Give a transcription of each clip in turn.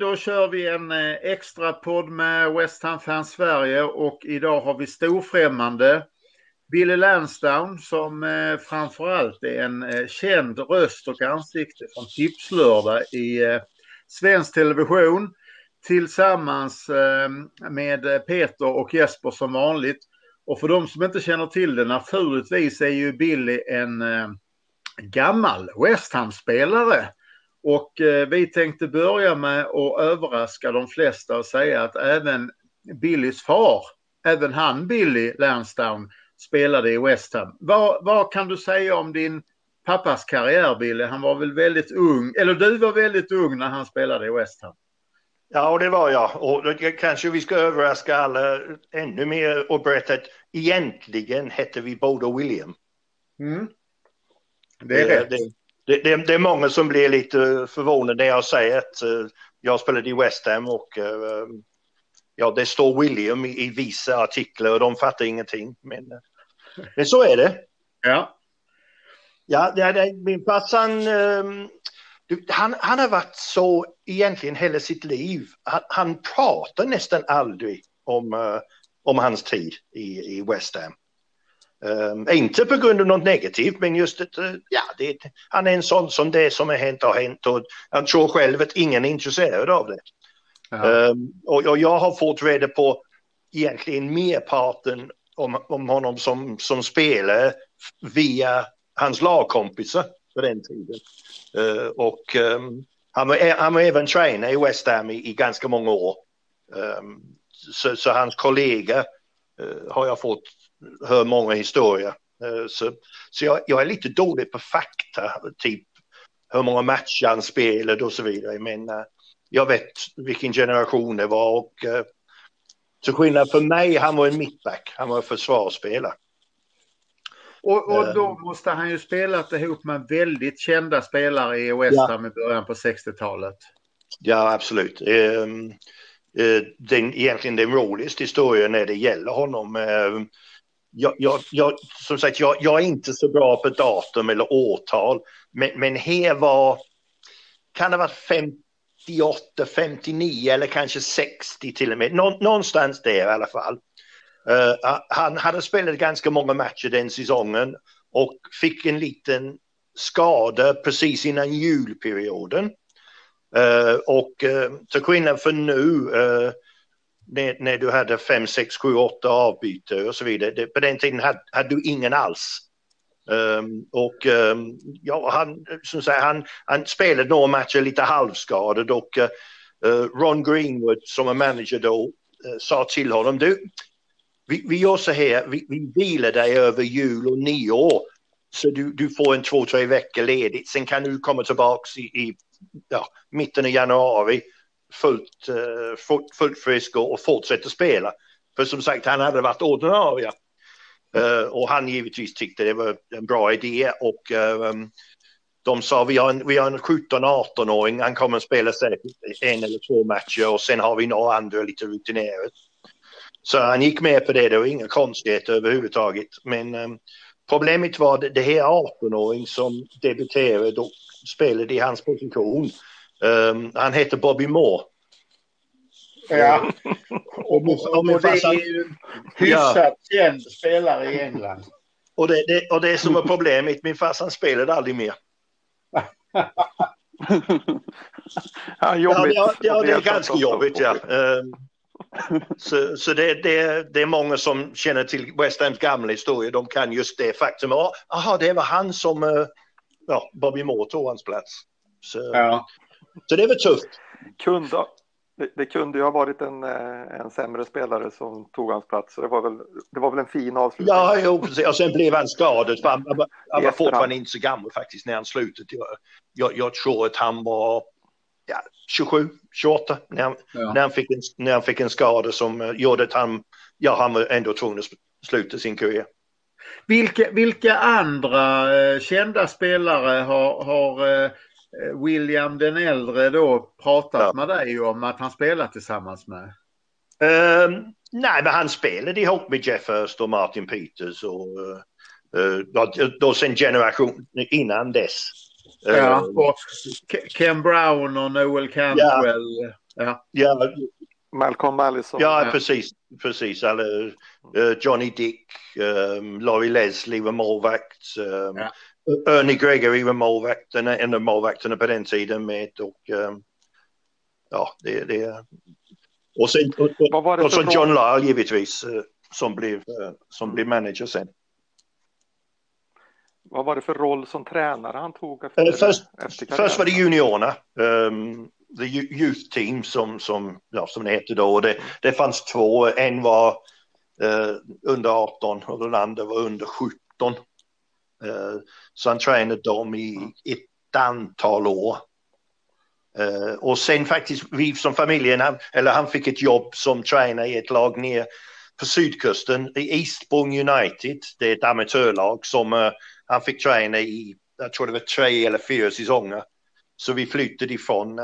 Då kör vi en eh, extra podd med West Ham Fans Sverige och idag har vi storfrämmande Billy Lansdown som eh, framförallt är en eh, känd röst och ansikte från Tipslördag i eh, svensk television tillsammans eh, med Peter och Jesper som vanligt. Och för de som inte känner till det, naturligtvis är ju Billy en eh, gammal West Ham-spelare och eh, vi tänkte börja med att överraska de flesta och säga att även Billys far, även han Billy Lansdown, spelade i West Ham. Vad, vad kan du säga om din pappas karriär Billy? Han var väl väldigt ung, eller du var väldigt ung när han spelade i West Ham. Ja, och det var jag. Och då kanske vi ska överraska alla ännu mer och berätta att egentligen hette vi båda William. Mm. Det är det, rätt. Det, det, det, det, är många som blir lite förvånade när jag säger att uh, jag spelade i West Ham och uh, ja, det står William i, i vissa artiklar och de fattar ingenting. Men, uh, men så är det. Ja. Ja, det, det, min farsan, um, han, han har varit så egentligen hela sitt liv. Han, han pratar nästan aldrig om, uh, om hans tid i, i West Ham. Um, inte på grund av något negativt men just att uh, ja, det, han är en sån som det som har hänt har hänt och han tror själv att ingen är intresserad av det. Um, och, och, jag har fått reda på egentligen merparten om, om honom som, som spelare via hans lagkompisar på den tiden. Uh, och um, han, var, han var även tränare i West Ham i, i ganska många år. så, så hans kollega uh, har jag fått hör många historier. Eh, så, så jag, jag, är lite dålig på fakta, typ hur många matcher han spelade och så vidare. Men uh, jag vet vilken generation det var och till skillnad för mig, han var en mittback, han var en försvarsspelare. Och, och då måste han ju spelat ihop med väldigt kända spelare i West Ham ja. i början på 60-talet. Ja, absolut. Um, den, egentligen den roligaste historien när det gäller honom. Um, jag, jag, jag, som sagt, jag, jag, är inte så bra på datum eller årtal, men, men här var, kan det ha varit 58, 59 eller kanske 60 till och med, Nå, någonstans där i alla fall. Uh, han hade spelat ganska många matcher den säsongen och fick en liten skada precis innan julperioden. Uh, och uh, till skillnad från nu när, när du hade fem, sex, sju, åtta avbyte och så vidare. Det, på den tiden hade, hade du ingen alls. Um, och um, ja, han, som säger, han, han spelade några matcher lite halvskadad och uh, Ron Greenwood som är manager då uh, sa till honom du, vi, vi gör så här, vi, vi vilar dig över jul och nyår så du, du får en två, tre veckor ledigt. Sen kan du komma tillbaka i, i ja, mitten av januari fullt, eh, fullt, fullt frisk och, fortsätter spela. För som sagt, han hade varit ordinarie. Uh, och han givetvis tyckte det var en bra idé och ehm, de sa vi har en, vi har en 17-18-åring, han kommer att spela säkert en eller två matcher och sen har vi några andra lite rutinerade. Så han gick med på det, det var inga konstigheter överhuvudtaget. Men um, problemet var det, det här 18-åring som debuterade och spelade i hans position Um, han heter Bobby Moore. Ja, och, och, och det är ju en hyfsat ja. känd spelare i England. Och det, det, och det som är problemet, min farsa spelade aldrig mer. ja, jobbigt. Ja, ja, det är ganska jobbigt. Ja. Um, så så det, det, det är många som känner till West Hams gamla historia. De kan just det faktum. Jaha, det var han som uh, ja, Bobby Moore tog hans plats. Så, ja. Så det är väl tufft. Kunde, det, det, kunde ju ha varit en, eh, en sämre spelare som tog hans plats. Det var väl, det var väl en fin avslutning. Ja, jo, precis. Och sen blev han skadad. Han, han, var fortfarande inte så gammal faktiskt när han slutade. Jag, jag, jag tror att han var ja, 27, 28 när han, ja. när, han fick en, när han fick en skada som eh, gjorde att han, ja, han var ändå tvungen att sluta sin karriär. Vilka, vilka andra eh, kända spelare har, har Eh, William den äldre då pratat ja. med dig om att han spelar tillsammans med? Um, nej, men han spelade ihop med Jeff Hurst och Martin Peters och uh, då, då sen generation innan dess. Ja, och Ken Brown och Noel Cantwell. Ja. Ja, Malcolm Allison. ja, Ja. precis. precis. Eller, eh, Johnny Dick, um, Laurie Leslie var målvakt. Um, Ja. Ernie Gregory var målvakt, en av målvakterna på den tiden med. Och, um, ja, det, det och sen, och, och, och så? John Lyle givetvis eh, som blev, eh, som blev manager sen. Vad var det för roll som tränare han tog efter, Eh, först, efter Först var det juniorerna, um, the Yo- youth team som, som, ja, som det hette då. Det, det fanns två, en var eh, under 18 och den andra var under 17. Eh, så han tränade dem i ett antal år. Eh, och sen faktiskt vi som familjen, han, eller han fick ett jobb som tränare i ett lag ner på sydkusten i Eastbourne United. Det är ett amatörlag som eh, han fick träna i, jag tror det var tre eller fyra säsonger. Så vi flyttade ifrån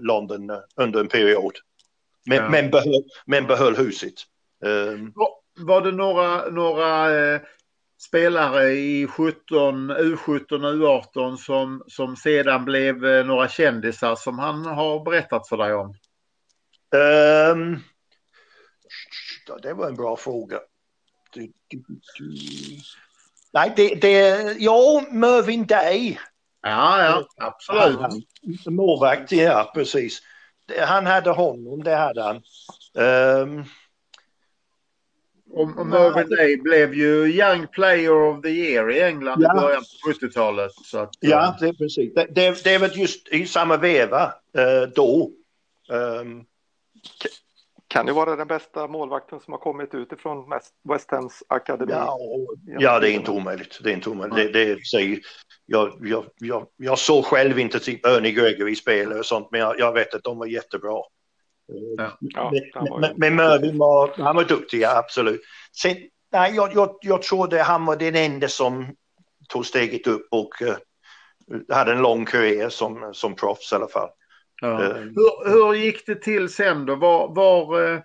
London under en period. Men, Ja. men, behöll, men behöll huset. Um, Var- Var det några, några spelare i 17, U17 U18 som, som sedan blev eh, några kändisar som han har berättat för dig om? Ja, det var en bra fråga. Du, du, du. Nej, det, det, ja, Mervyn Day. Ja, ja, absolut. Målvakt, ja precis. Han hade honom, det hade han. Ehm, Och, och Mervyn Day blev ju Young Player of the Year i England Ja. i början på 70-talet. Så att, ja, eh, det är precis. Det, det, det var just i samma veva eh, då. Ehm, Kan ju vara den bästa målvakten som har kommit utifrån West- West Hams akademi. Ja, och, ja, det är inte omöjligt. Det är inte omöjligt. Det, det, säger, jag, jag, jag, jag såg själv inte typ Ernie Gregory spela och sånt, men jag, jag vet att de var jättebra. Ja. Ja, men, men, men Mervyn var, han var duktig, ja, absolut. Sen, nej, jag, jag, jag trodde han var den enda som tog steget upp och eh, hade en lång karriär som, som proffs i alla fall. ja. Eh, Hur, hur gick det till sen då? Var, var eh,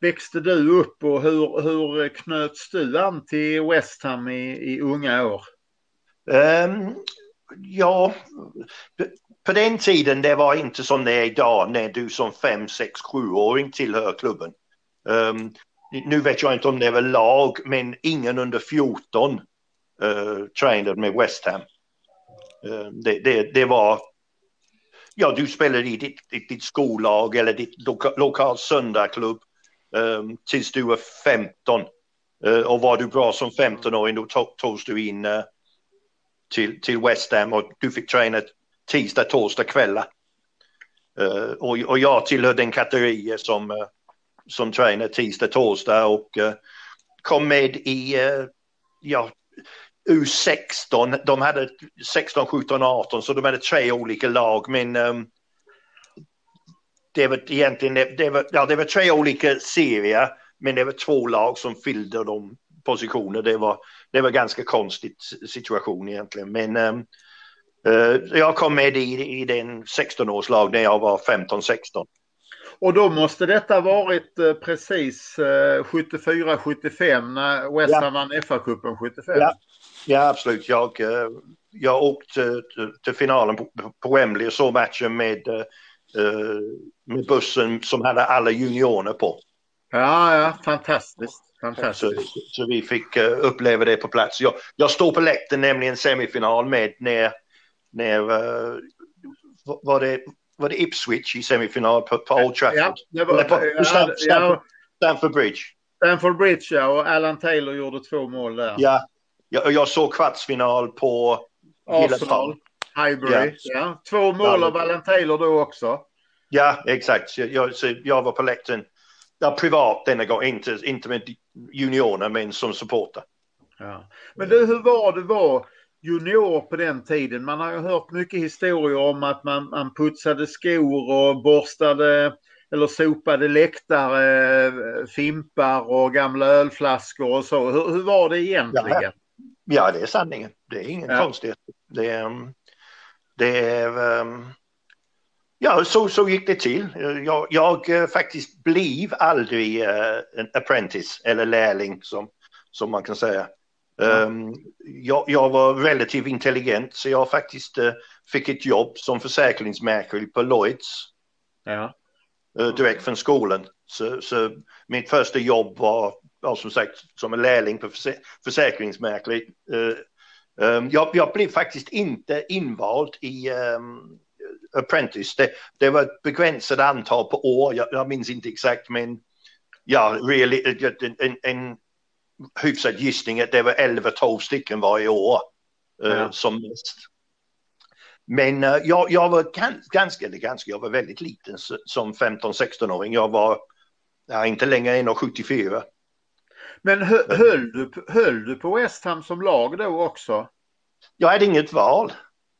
växte du upp och hur, hur knöts du an till West Ham i, i unga år? Ehm, ja, på den tiden det var inte som det är idag när du som fem, sex, sjuåring tillhör klubben. Um, nu vet jag inte om det var lag, men ingen under 14 uh, eh, tränade med West Ham. Uh, det, det, det var, ja du spelade i ditt, ditt, ditt skollag eller ditt loka, lokal söndagsklubb um, ehm, tills du var 15. Uh, och var du bra som 15-åring då togs du in uh, till, till West Ham och du fick träna tisdag, torsdag kvällar. Uh, och, och jag tillhör den kategori som, uh, som tränar tisdag, torsdag och uh, kom med i ja, U16. De hade 16, 17, 18 så de hade tre olika lag men um, det var egentligen det, det, var, ja, det var tre olika serier men det var två lag som fyllde de positioner. Det var, det var ganska konstigt situation egentligen. Men um, jag kom med i, i den 16-årslag när jag var 15-16. Och då måste detta varit eh, precis eh, 74-75 när West Ja. Vann FA-cupen 75. Ja. Ja, absolut. Jag, eh, jag åkte till, finalen på, Wembley och såg matchen med, eh, eh, med bussen som hade alla juniorer på. ja, ja, fantastiskt. Så, fantastiskt. så vi fick eh, uppleva det på plats. Jag, jag står på läktaren nämligen semifinal med när, när var, det, var det Ipswich i semifinal på, på Old Trafford? Ja, det var, på- på ja, Stamford, ja, Stamford Bridge. Stanford Bridge ja, och Alan Taylor gjorde två mål där. Ja, jag, jag såg kvartsfinal på Arsenal. Highbury. Ja. Två mål Ja. av Alan Taylor då också. Ja, exakt. Jag, jag var på läktaren. Ja, privat denna gång, inte, inte med juniorerna men som supporter. Ja. Men du, hur var det var junior på den tiden? Man har ju hört mycket historier om att man, man putsade skor och borstade eller sopade läktare, fimpar och gamla ölflaskor och så. Hur, hur var det egentligen? Ja, det är sanningen. Det är ingen Ja. konstighet. Det är, um, det är um, ja, så, så gick det till. Jag, jag eh, faktiskt blev aldrig eh, en apprentice eller lärling som, som man kan säga. Um, jag, jag var relativt intelligent så jag faktiskt eh, fick ett jobb som försäkringsmäklare på Lloyds. Ja. uh, direkt från skolan. Så, så mitt första jobb var, ja, som sagt, som en lärling på försä försäkringsmäklare. Uh, um, jag, jag, blev faktiskt inte invald i um, Apprentice. Det, det, var ett begränsat antal på år, jag, jag minns inte exakt, men ja, really, en, en hyfsad gissning att det var 11-12 stycken varje år uh, som mest. Men uh, jag, jag, var ganska, eller ganska, jag var väldigt liten som 15-16-åring. Jag var ja, inte längre än 74. Men hö, höll, du, höll du på West Ham som lag då också? Jag hade inget val.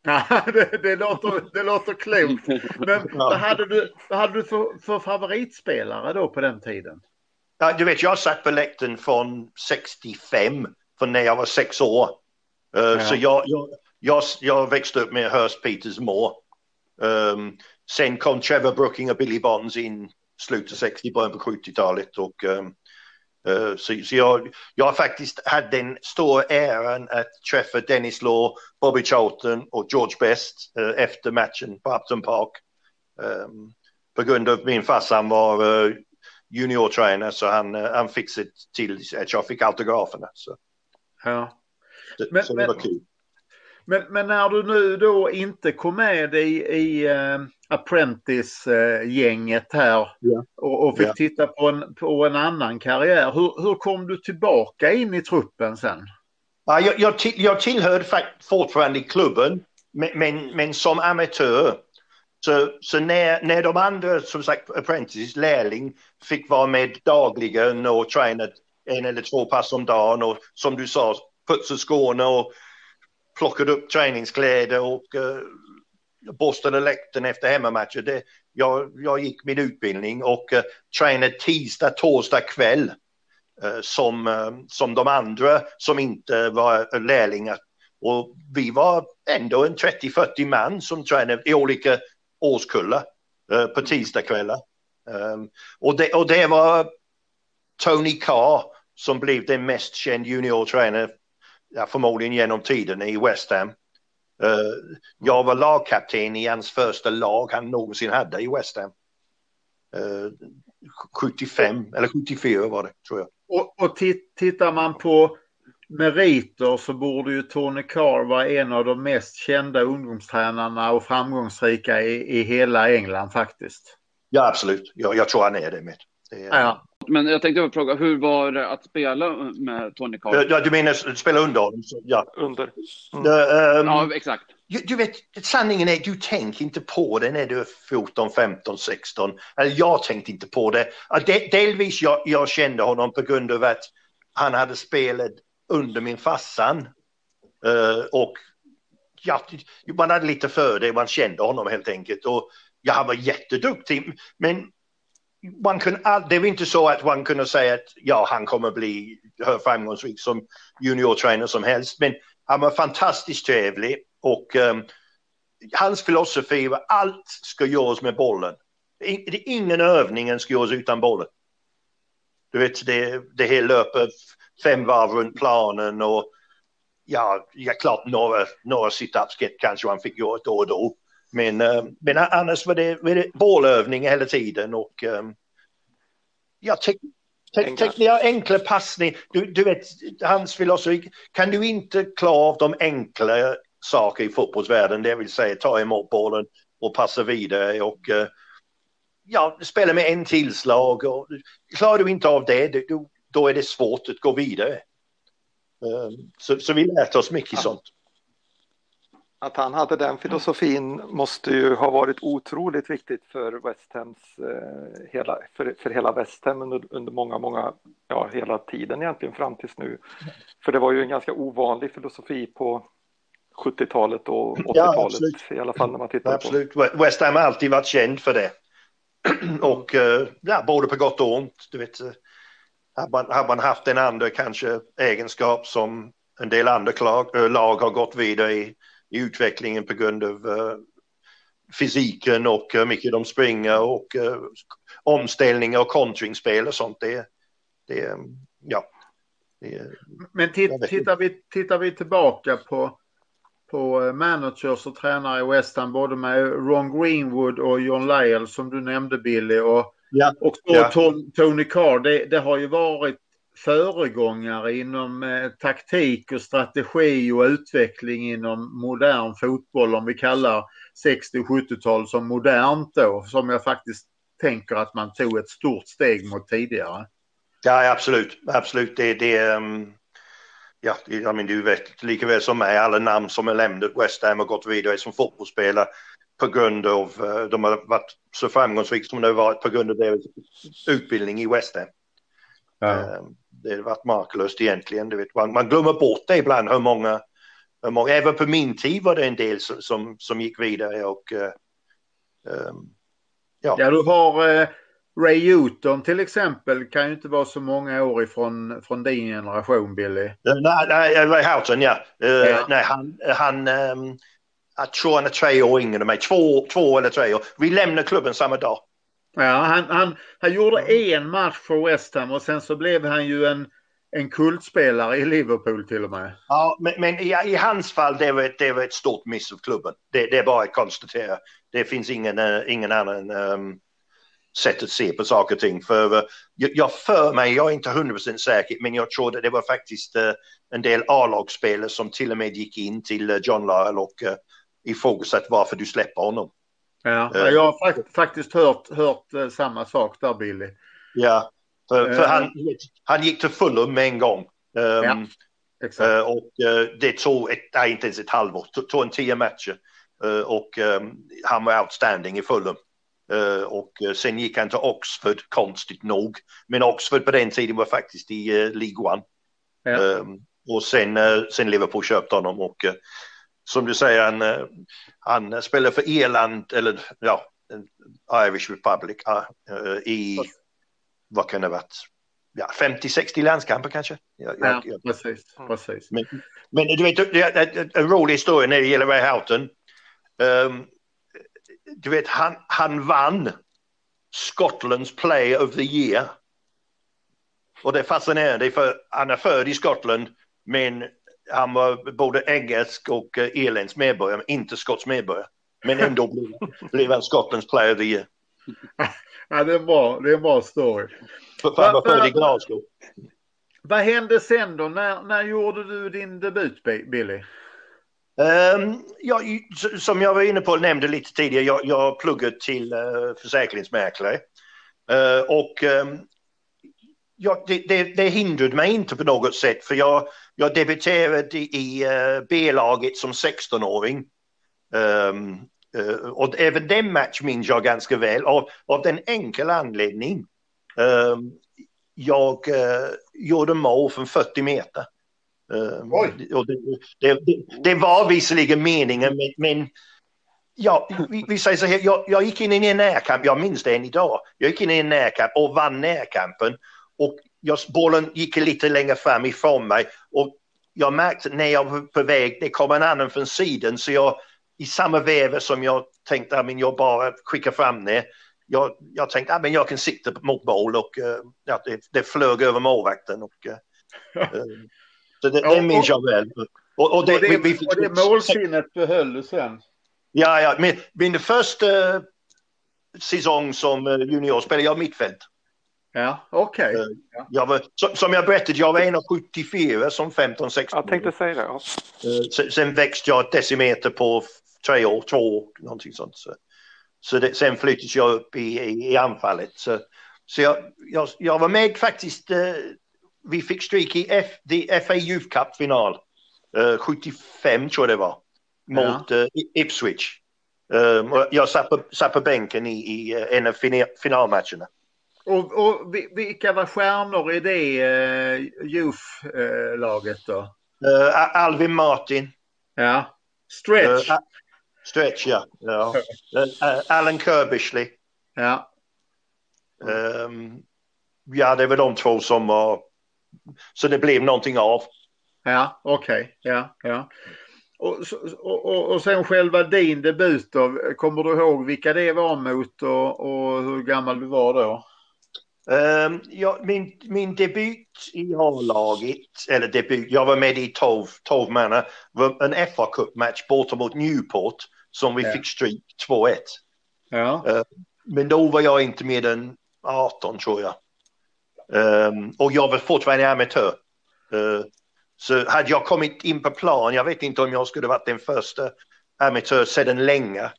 det, det, låter, det låter klokt. Men vad hade du, vad hade du för, för favoritspelare då på den tiden? Ja, du vet, jag satt på läktaren från 65, från när jag var sex år. Uh, ja. Så jag, jag, jag, jag växte upp med Hurst Peters Moore. Um, sen kom Trevor Brooking och Billy Bonds in slutet av 60, början på 70-talet. Och, um, uh, så, så jag, jag faktiskt hade den stora äran att träffa Dennis Law, Bobby Charlton och George Best uh, efter matchen på Upton Park. Um, på grund av min farsa var uh, juniortränare så han, han fixade till att jag fick autograferna. Så. Ja. Men, så det var kul. Men, men, när du nu då inte kom med i, i uh, Apprentice-gänget här ja. och, och, fick ja. titta på en, på en annan karriär. Hur, hur kom du tillbaka in i truppen sen? Ja, jag, jag, till, jag tillhörde fortfarande klubben, men, men, men, som amatör. Så, så när, när de andra, som sagt, Apprentices lärling fick vara med dagligen och träna en eller två pass om dagen och som du sa, putsa skorna och plockade upp träningskläder och eh, uh, borstade läkten efter hemmamatcher. Det, jag, jag gick min utbildning och eh, uh, tränade tisdag, torsdag kväll uh, som, uh, som de andra som inte var lärlingar. Och vi var ändå en 30-40 man som tränade i olika årskullar eh, på tisdagskvällar. Ehm, och, det, och det var Tony Carr som blev den mest känd juniortränaren, ja, förmodligen genom tiden i West Ham. Ehm, jag var lagkapten i hans första lag han någonsin hade i West Ham. Ehm, 75 eller 74 var det tror jag. Och, och tittar man på meriter så borde ju Tony Carr vara en av de mest kända ungdomstränarna och framgångsrika i, i hela England faktiskt. Ja absolut, jag, jag tror han är det med. Det är... ja. Men jag tänkte fråga, hur var det att spela med Tony Carr? Ja, du menar spela under honom? Ja. Under. Mm. Uh, um, ja, exakt. Du, du, vet, sanningen är, du tänker inte på det när du är 14, 15, 16. Eller jag tänkte inte på det. delvis jag, jag kände honom på grund av att han hade spelat under min farsan. Uh, och ja, man hade lite för det, man kände honom helt enkelt. Och ja, han var jätteduktig. Men man kunde, det var inte så att man kunde säga att ja, han kommer bli hur framgångsrik som juniortränare som helst. Men han var fantastiskt trevlig och um, hans filosofi var allt ska göras med bollen. Ingen övning ska göras utan bollen. Du vet, det, det här löper fem varv runt planen och ja, ja klart några, några situps kanske han fick göra då och då. Men, uh, men annars var det, var det bollövning hela tiden och um, ja, te, te, te, enkla passning. Du, du vet, hans filosofi, kan du inte klara av de enkla saker i fotbollsvärlden, det vill säga ta emot bollen och passa vidare och uh, ja, spela med en tillslag. Och, klarar du inte av det, då, då är det svårt att gå vidare. Uh, så, så vi lärde oss mycket ja. sånt att han hade den filosofin måste ju ha varit otroligt viktigt för West Hams, eh, hela, för, för hela West Ham under, under många, många, ja hela tiden egentligen fram tills nu. För det var ju en ganska ovanlig filosofi på 70-talet och 80-talet ja, i alla fall när man tittar absolut. på. West Ham har alltid varit känd för det. och eh, ja, både på gott och ont. Du vet, har man, har man haft en andra kanske egenskap som en del andra lag, lag har gått vidare i i utvecklingen på grund av uh, fysiken och hur mycket de springer och uh, omställningar och kontringsspel och sånt. Det, det ja. Det, Men titt, tittar, vi, tittar vi tillbaka på på managers och tränare i West Ham, både med Ron Greenwood och John Lyell som du nämnde Billy. Och, Ja. och så Ja. Ton- Tony Carr, det, det har ju varit föregångare inom eh, taktik och strategi och utveckling inom modern fotboll, om vi kallar 60 och 70-tal som modernt då, som jag faktiskt tänker att man tog ett stort steg mot tidigare. Ja, absolut. Absolut. Det, det, ehm, ja, det- jag menar, du vet lika väl som mig, alla namn som har lämnat West Ham och gått vidare som fotbollsspelare på grund av, eh, de har varit så framgångsrika som de har varit på grund av deras utbildning i West Ham. Ehm, Det har varit makalöst egentligen. Du vet, man, man glömmer bort det ibland hur många, hur många, även på min tid var det en del som, som, som gick vidare och eh, ehm, Ja, du har eh, Ray Houghton till exempel, kan ju inte vara så många år ifrån från din generation Billy. Eh, Nej, nej, Ray Houghton, ja. Eh, Ja. Nej, han, han ehm, är tre år yngre än mig. Två, två eller tre år. Vi lämnar klubben samma dag. Ja, han, han, han gjorde en match för West Ham och sen så blev han ju en, en kultspelare i Liverpool till och med. Ja, men, men i, i hans fall det var, ett- det var ett stort miss av klubben. Det, det är bara att konstatera. Det finns ingen, eh, ingen annan ehm, sätt att se på saker och ting. För eh, jag, för mig, jag är inte 100% säker, men jag tror att det var faktiskt eh, en del A-lagsspelare som till och med gick in till eh, John Lyle och ifrågasatte varför du släpper honom. Ja, Eh. jag har fakt faktiskt hört, hört eh, samma sak där Billy. Ja, för, för Eh. han, han gick till Fulham med en gång. Ehm, Ja. Exakt. Och det tog, ett, nej, inte ens ett halvår, det tog en tio matcher. Och ehm, han var outstanding i Fulham. Och sen gick han till Oxford, konstigt nog. Men Oxford på den tiden var faktiskt i League One. Ja. Ehm, och sen, sen Liverpool köpte honom och som du säger, han, eh, han spelar för Irland, eller ja, Irish Republic eh, i, vad kan det ha varit, ja, 50-60 landskamper kanske. Jag, Ja, jag, precis, precis. men, men du vet, en- rolig historia när det gäller Ray Houghton. Ehm, du vet, han, han vann Scotlands Player of the Year. Och det är fascinerande för han är född i Skottland men han var både engelsk och uh, irländsk medborgare, men inte skotsk medborgare. Men ändå blev, blev han Scotlands Player of the Year. Ja, det, är en bra, det är en bra story. För, han var Va- va- född i Glasgow. Vad hände sen då? När, när gjorde du din debut Bi- Billy? Um, ja, i- s- som jag var inne på och nämnde lite tidigare, jag, jag pluggat till uh, försäkringsmäklare. Eh, och ehm, ja, det, det, det hindrade mig inte på något sätt för jag, jag debuterade i, eh, B-laget som 16-åring. Ehm, eh, och även den match minns jag ganska väl av, av den enkla anledning. Ehm, jag eh, gjorde mål från 40 meter. Oj. och det, det, det, det var visserligen meningen men, men ja, vi, vi säger så här, jag, jag gick in i en närkamp, jag minns det än idag. Jag gick in i en närkamp och vann närkampen och jag, bollen gick lite längre fram ifrån mig och jag märkte när jag var på väg, det kom en annan från sidan så jag i samma väv som jag tänkte att jag bara skickar fram det. Jag, jag tänkte att jag kan sikta mot mål och eh, ja, det, det flög över målvakten. Och, eh, eh, så det, det minns jag väl. Och, och det, och det, vi, och det målsinnet behöll du sen? Ja, ja. Min, min första säsong som junior spelade jag mittfält. Ja, okej. Eh, var, som, som jag berättade, jag var 1,74 som 15-16. Jag tänkte säga det. Ja. Eh, sen, sen växte jag ett decimeter på tre år, två år, någonting sånt. Så, så det, sen flyttades jag upp i, i, i anfallet. Så, så jag, jag, jag var med faktiskt, eh, vi fick stryk i F, the FA Youth Cup-final. Eh, 75 tror jag det var. Mot eh, Ipswich. Um, och jag satt på, satt på bänken i, i eh, en av fina- finalmatcherna. Och, och vi- vilka var stjärnor i det uh, Youth-laget då? Eh, Alvin Martin. Ja. Stretch. eh, Stretch, ja. ja. Eh, eh, Alan Kirbishley. Ja. Ehm, ja, det var de två som var... Så det blev någonting av. Ja, okej. Ja, ja. Och, så- och, och, och sen själva din debut då. Kommer du ihåg vilka det var mot och, och hur gammal du var då? Um, ja, min, min debut i A-laget, eller debut, jag var med i 12, 12 manna, var en FA Cup-match borta mot Newport som vi Ja. fick stryk 2-1. Ja. Uh, men då var jag inte mer än 18 tror jag. Um, och jag var fortfarande amatör. Uh, så hade jag kommit in på plan, jag vet inte om jag skulle varit den första amatör sedan länge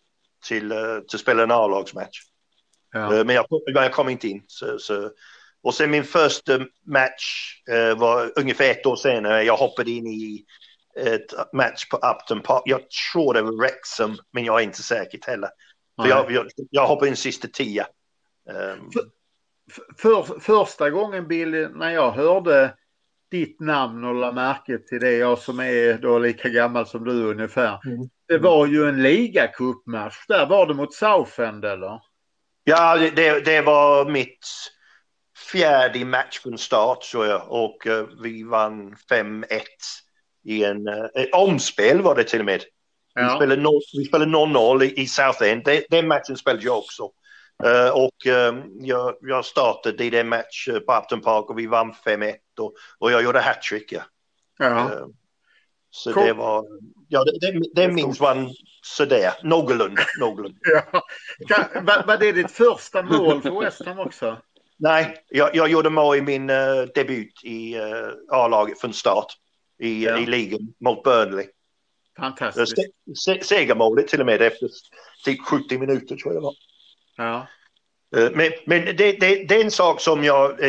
till, uh, till att spela en A-lagsmatch. Ja. Eh, Men jag, jag kom inte in. Så, så. Och sen min första match eh, var ungefär ett år senare. Jag hoppade in i ett match på Upton Park. Jag tror det var Wrexham, men jag är inte säker heller. För jag, jag, jag hoppade in sista tia. Um, för, första gången Billy, när jag hörde ditt namn och la märke till det, jag som är då lika gammal som du ungefär. Mm. Det var ju en ligacupmatch där. Var det mot Southend eller? Ja, det- det, var mitt fjärde match från start tror jag. Och eh, vi vann 5-1 i en uh, omspel var det till och med. Vi Ja. vi spelade 0-0 i, i Southend. Det- Den matchen spelade jag också. Eh, och eh, jag, jag startade i den match eh, på Upton Park och vi vann 5-1 och, och jag gjorde hattrick. Ja. ja. Eh, så Cool. det var, ja det, det, det minns man sådär, någorlunda. någorlunda. ja. Kan, var, var det ditt första mål för West Ham också? Nej, jag, jag gjorde mål i min eh, debut i uh, A-laget från start i, Ja. i ligan mot Burnley. Fantastiskt. Se, se, segermålet till och med efter typ 70 minuter tror jag det var. Ja. Eh, Men, men det, det, det är en sak som jag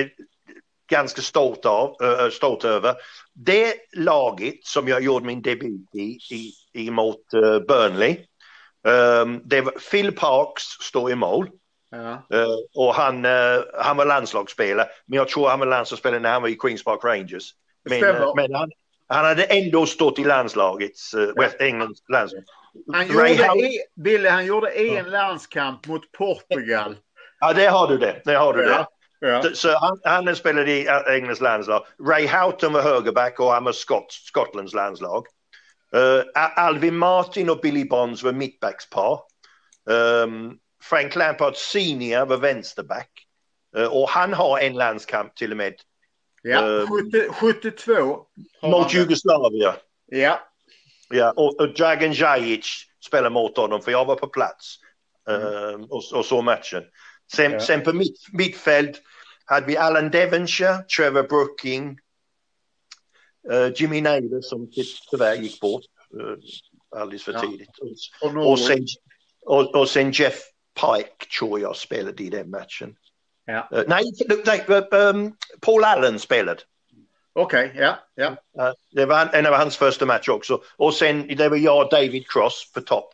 ganska stolt, av, stolt över. Det laget som jag gjorde min debut i, i, i mot Burnley. ehm, det var Phil Parks står i mål. Ja. och han, han var landslagsspelare. Men jag tror han var landslagsspelare när han var i Queens Park Rangers. Men, men han, han hade ändå stått i landslagets, West Englands landslag. Han Ray gjorde, Howe- e, Billy, han gjorde en landskamp mot Portugal. Ja, det har du det. det, har du det. Ja. Så, han, han spelade i Englands landslag. Ray Houghton var högerback och han var Skott, Skottlands landslag. Uh, Alvin Martin och Billy Bonds var mittbackspar. Um, Frank Lampard senior var vänsterback. Uh, och han har en landskamp till och med Ja. Ehm. 70, 72. har mot. Jugoslavien. Ja. Ja, och, och Dragan Jajic spelar mot honom för jag var på plats um, och, och så matchen. Sen, Ja. sen på mitt, mittfält hade vi Alan Devonshire, Trevor Brooking, eh, Jimmy Naylor som ty- tyvärr gick bort uh, alldeles för Ja. tidigt. Och, Och, och, sen, och, och sen Jeff Pike tror jag spelade i den matchen. Ja. Eh, nej, nej um, Paul Allen spelade. Okej, ja. ja. Eh, det var en av hans första matcher också. Och sen det var jag och David Cross på topp.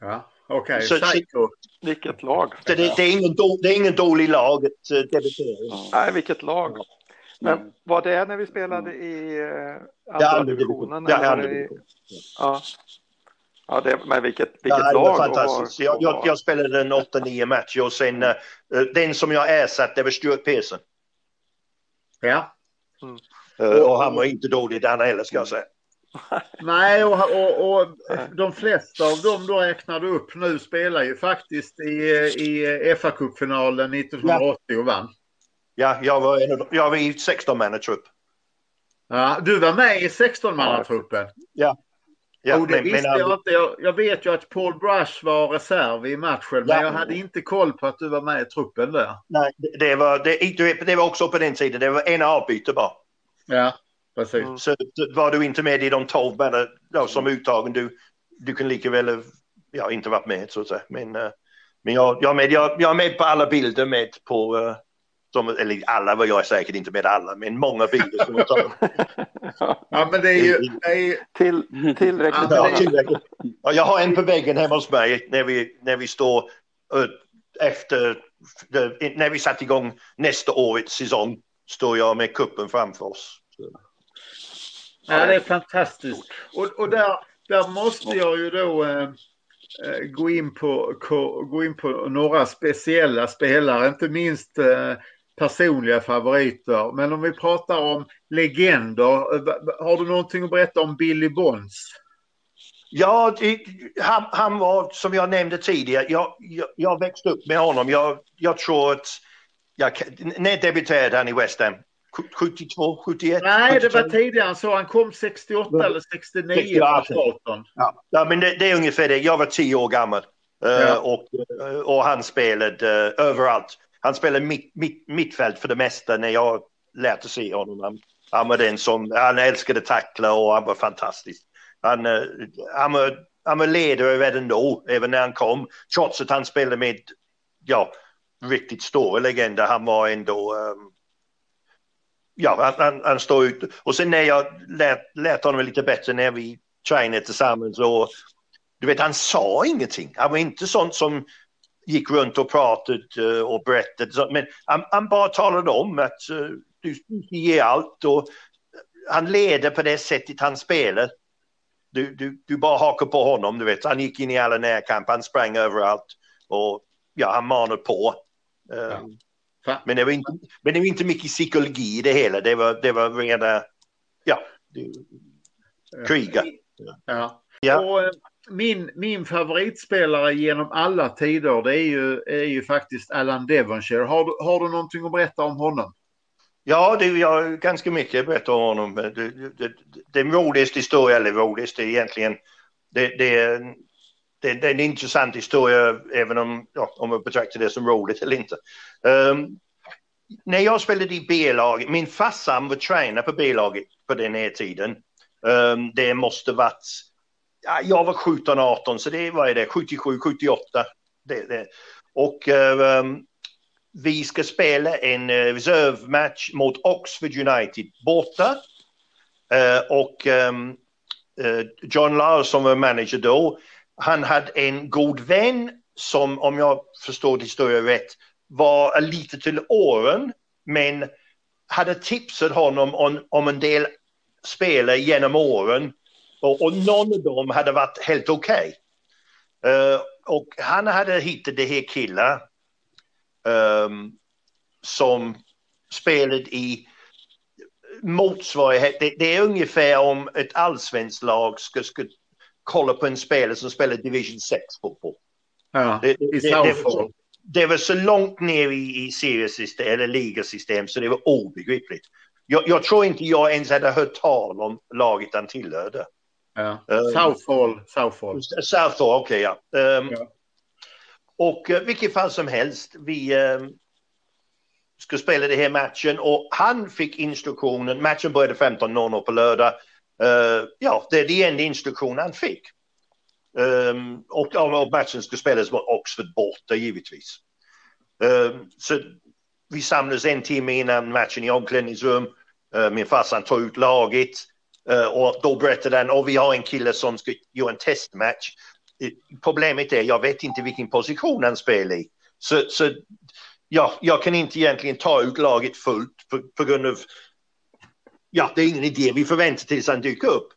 ja. Okej, Så- Psycho. Vilket lag. Så det, det, är ingen då, det är ingen dålig lag att uh, debutera. Nej, vilket lag. Men Mm. var det när vi spelade i eh, Ja, andra divisionen? eller var andra det i- division. Ja. Ja, det, men vilket, vilket Ja, det lag. fantastiskt. var- Jag, och jag, jag spelade en 8-9 matcher och sen uh, den som jag ersatte det var Stuart Pearson. Ja. Uh, och han var inte dålig den heller ska jag säga. Nej, och, och, och de flesta av dem du räknade upp nu spelar ju faktiskt i, i fa Cup-finalen 1980 och vann. Ja, jag var, en jag var i 16-mannatrupp. Ja, du var med i 16-mannatruppen. Ja, oh, det men- visste men- jag inte. Jag, jag vet ju att Paul Brush var reserv i matchen, men Ja. jag hade inte koll på att du var med i truppen där. Nej, det, var, det, det var också på den tiden. Det var en avbyte bara. Ja, precis. Mm. Så var du inte med i de 12 männen ja, som uttagen, du, du kan lika väl eh, ja, inte varit med så att säga. Men, eh, men jag, jag, är med, jag, jag är med på alla bilder med på, eh, som, eller alla var jag säkert inte med alla, men många bilder som jag tar. Ja, men det är ju... Det är, ju- Till, tillräckligt. Ja, tillräckligt. Ja, jag har en på väggen hemma hos mig när vi, när vi står eh, efter, när vi satt igång nästa årets säsong, står jag med kuppen framför oss. Ja, det är fantastiskt. Och, och där, där måste jag ju då eh, eh, gå, in på, gå in på några speciella spelare, inte minst eh, personliga favoriter. Men om vi pratar om legender, eh, har du någonting att berätta om Billy Bonds? Ja, det, han, han var som jag nämnde tidigare. Jag, jag, jag växte upp med honom. Jag, jag tror att jag, när debuterade han i West Ham? 72, 71? Nej, 72? det var tidigare så. Han kom 68 Ja. eller 69 68. Ja, ja men det, det är ungefär det. Jag var tio år gammal Ja. och, och han spelade överallt. Han spelade mitt, mitt, mittfält för det mesta när jag lärde se honom. Han, han var den som, han älskade tackla och han var fantastisk. Han, han, var, han var ledare redan då, även när han kom. Trots att han spelade med, ja, riktigt stora legender. Han var ändå, um, ja, han, han, han står ut. Och sen när jag lärt, lärt honom lite bättre när vi tränade tillsammans och du vet, han sa ingenting. Han var inte sån som gick runt och pratade eh, och berättade. Men han, han bara talade om att eh, du ska ge allt och han leder på det sättet han spelar. Du, du, du bara hakar på honom, du vet. Han gick in i alla närkamper, han sprang överallt och ja, han manade på. Eh, Ja. Men det var inte, men det var inte mycket psykologi i det hela. Det var, det var rena, ja, det, kriga. Ja. Ja. Och, eh, min, min favoritspelare genom alla tider det är ju, är ju faktiskt Alan Devonshire. Har du, har du någonting att berätta om honom? Ja, det jag ganska mycket att berätta om honom. Det, det, det, den roligaste historien, eller roligaste egentligen, det, det, det, det är en intressant historia även om, ja, om jag betraktar det som roligt eller inte. Um, när jag spelade i B-laget, min farsan var tränare på B-laget på den här tiden. Um, det måste varit, ja, jag var 17-18 så det var det, 77, 78. Det, det. Och um, vi ska spela en uh, reservmatch mot Oxford United borta. Uh, och um, uh, John Larsson var manager då. Han hade en god vän som, om jag förstår historien rätt, var lite till åren men hade tipsat honom om, om en del spelare genom åren och, och någon av dem hade varit helt okej. Eh, och han hade hittat det här killar um, som spelade i motsvarighet. Det, det är ungefär om ett allsvenskt lag ska, ska kolla på en spelare som spelar Division 6 fotboll. Ja, Det, det, det, det, var det var så långt ner i, i seriesystem, eller ligasystem så det var obegripligt. Jag, jag tror inte jag ens hade hört tal om laget han tillhörde. Ja. Eh, Southall. Southall. Southall, okej ja. Ehm, Ja. Och uh, vilket fall som helst, vi ehm, ska spela den här matchen och han fick instruktionen, matchen började 15.00 på lördag. Eh, ja, det är den enda instruktion han fick. Ehm, och, och matchen ska spelas mot Oxford borta givetvis. Ehm, så vi samlades en timme innan matchen i omklädningsrum. Uh, min farsan tog ut laget eh, och då berättade han och vi har en kille som ska göra en testmatch. Problemet är jag vet inte vilken position han spelar i. Så, så ja, jag kan inte egentligen ta ut laget fullt på, på grund av ja, det är ingen idé. Vi förväntar tills han dyker upp.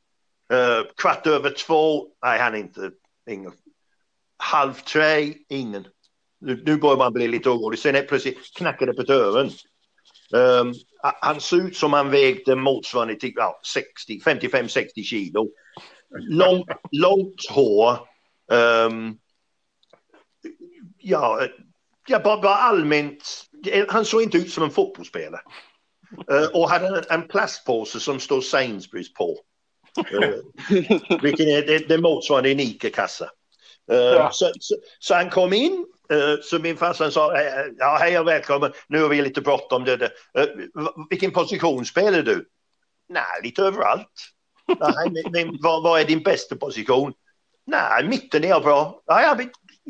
Uh, kvart över två, nej han är inte, ingen. Halv tre, ingen. Nu, nu börjar man bli lite orolig. Sen är plötsligt knackar det på dörren. Um, han såg ut som han vägde motsvarande till ja, 60, 55-60 kilo. Långt, långt hår. Um, ja, ja bara, bara allmänt. Han såg inte ut som en fotbollsspelare. Uh, och hade en, en plastpåse som står Sainsbury's på. Uh, vilken är det, det motsvarande en ICA-kassa. Uh, Ja. så, så, så han kom in, så min farsa sa, "Eh, ja hej och välkommen, nu har vi lite bråttom. Det, vilken position spelar du? Nej, lite överallt. Nej, men, vad, vad är din bästa position? Nej, mitten är jag bra. Ja,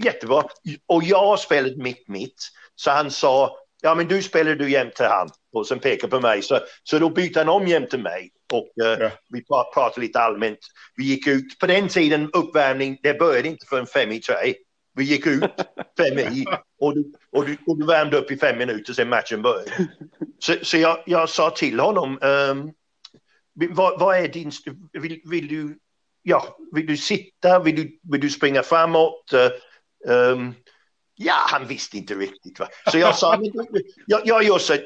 jättebra. Och jag har spelat mitt mitt. Så han sa, ja men du spelar du jämt till han. Och sen pekar på mig. Så, så då bytte han om jämt till mig. Och eh, Ja. vi pra- pratade lite allmänt. Vi gick ut, på den tiden uppvärmning, det började inte förrän fem i tre. Vi gick ut fem i och du, och, du, och du värmde upp i fem minuter sen matchen började. Så, så jag, jag sa till honom, ehm, vad, vad är din, vill, vill du, ja, vill du sitta, vill du, vill du springa framåt? Eh, ehm, ja, han visste inte riktigt. Va? Så jag sa, men, jag, jag gör så att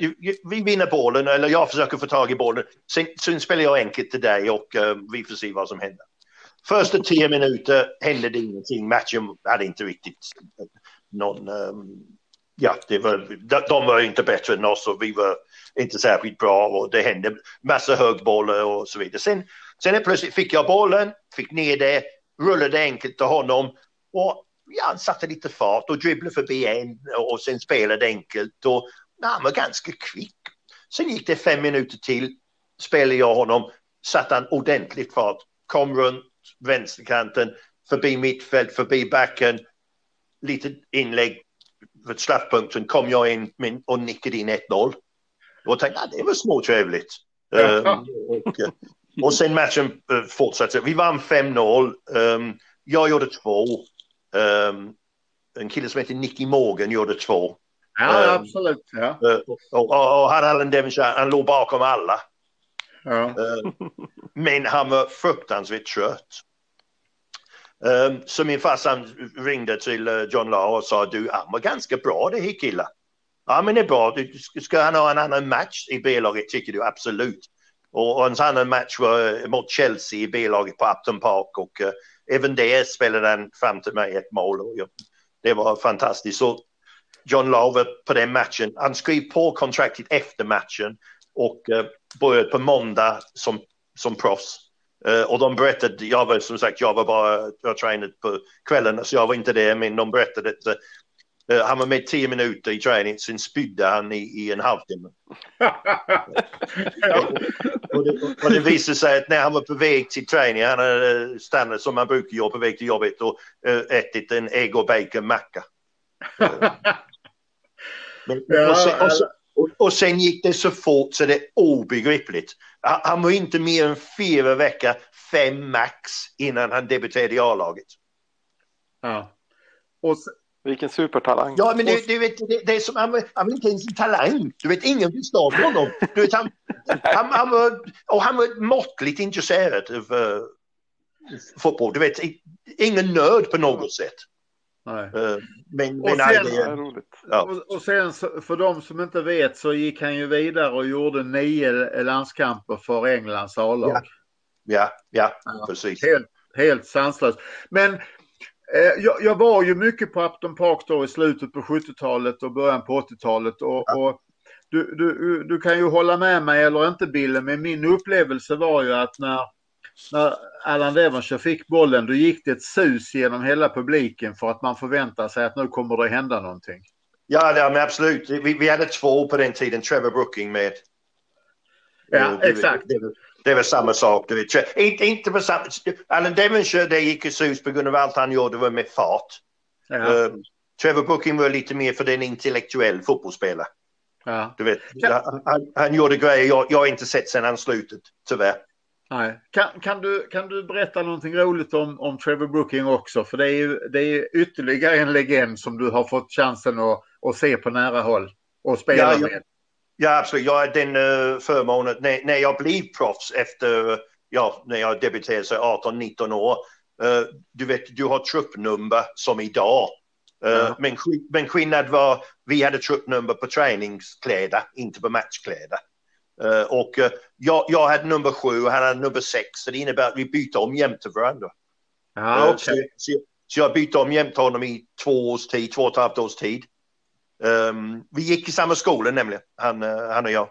vi vinner bollen, eller jag försöker få tag i bollen. Sen, sen spelar jag enkelt till dig och uh, vi får se vad som händer. Första tio minuter hände det ingenting. Matchen hade inte riktigt någon... Um, ja, det var, de, de var inte bättre än oss och vi var inte särskilt bra och det hände massa högbollar och så vidare. Sen, sen plötsligt fick jag bollen, fick ner det, rullade enkelt till honom och ja, satte lite fart och dribblade förbi en och sen spelade enkelt och ja, han var ganska kvick. Sen gick det fem minuter till, spelade jag honom, satte han ordentligt fart, kom runt vänsterkanten, förbi mittfält, förbi backen, lite inlägg för straffpunkten kom jag in och nickade in 1-0. Och tänkte ah, det var småtrevligt. Um, och, och sen matchen uh, fortsatte. Vi vann 5-0. Um, ehm, jag gjorde två. Um, en kille som heter Nicky Morgan gjorde två. Ja, um, absolut. Ja. Uh, och, och, och han Allen Devonshire, han låg bakom alla. Ja. Uh, men han var fruktansvärt trött. Um, så min farsa ringde till uh, John Law och sa du, han var ganska bra det här killen. Ja men det är bra, du, ska han ha en annan match i B-laget tycker du absolut. Och, och en annan match var eh, mot Chelsea i B-laget på Upton Park och uh, även det spelade han fram till mig ett mål. Och, det var fantastiskt. Så John Love på den matchen, han skrev på kontraktet efter matchen och eh, uh, började på måndag som, som proffs. Uh, och de berättade, jag var som sagt, jag var bara, jag tränade på kvällen så jag var inte där, men de berättade att uh, han var med tio minuter i träning, sen spydde han i, i en halvtimme. och, det, och det visade sig att när han var på väg till träning, han hade stannat som han brukar göra på väg till jobbet och uh, ätit en ägg och bacon macka. Men, och, sen, och, sen, och, sen gick det så fort så det är obegripligt. Han var inte mer än fyra veckor, fem max, innan han debuterade i A-laget. Ja. Och. Vilken supertalang. Ja, men det, det, vet, det, det är som, han, han var inte ens en talang. Du vet, ingen visste om honom. Du vet, han, han, han, var, och han var måttligt intresserad av uh, fotboll. Du vet, ingen nörd på något sätt. Nej. Uh, men, men och, sen, ja. och, och sen för de som inte vet så gick han ju vidare och gjorde nio landskamper för Englands A-lag. Ja. ja, ja, ja, precis. Helt, helt sanslöst. Men eh, jag, jag, var ju mycket på Upton Park då i slutet på 70-talet och början på 80-talet. Och, ja. och du, du, du kan ju hålla med mig eller inte Bille, men min upplevelse var ju att när när Allan Devonshire fick bollen då gick det ett sus genom hela publiken för att man förväntar sig att nu kommer det hända någonting. Ja, ja men absolut. Vi, vi hade två på den tiden, Trevor Brooking med. Ja, exakt. Det, var samma sak. Det var, inte, inte på samma... Allan Devonshire, det gick i sus på grund av allt han gjorde var med fart. Ja. Um, Trevor Brooking var lite mer för den intellektuell fotbollsspelare. Ja. Du vet, han, han, gjorde grejer jag, jag har inte sett sedan han slutet, tyvärr. Nej. Kan, kan, du, kan du berätta någonting roligt om, om Trevor Brooking också? För det är ju det är ytterligare en legend som du har fått chansen att, att se på nära håll och spela ja, med. Ja, absolut. Jag har den uh, förmånen när, när jag blev proffs efter, ja, när jag debuterade så 18-19 år. Uh, du vet, du har truppnummer som idag. Uh, ja. men, men skillnad var, vi hade truppnummer på träningskläder, inte på matchkläder. Uh, och jag, jag hade nummer sju och han hade nummer sex. Så det innebär att vi byter om jämte varandra. Ah, okay. så, så, så, jag bytte om jämte honom i två års tid, två och ett halvt års tid. Um, vi gick i samma skola nämligen, han, han och jag.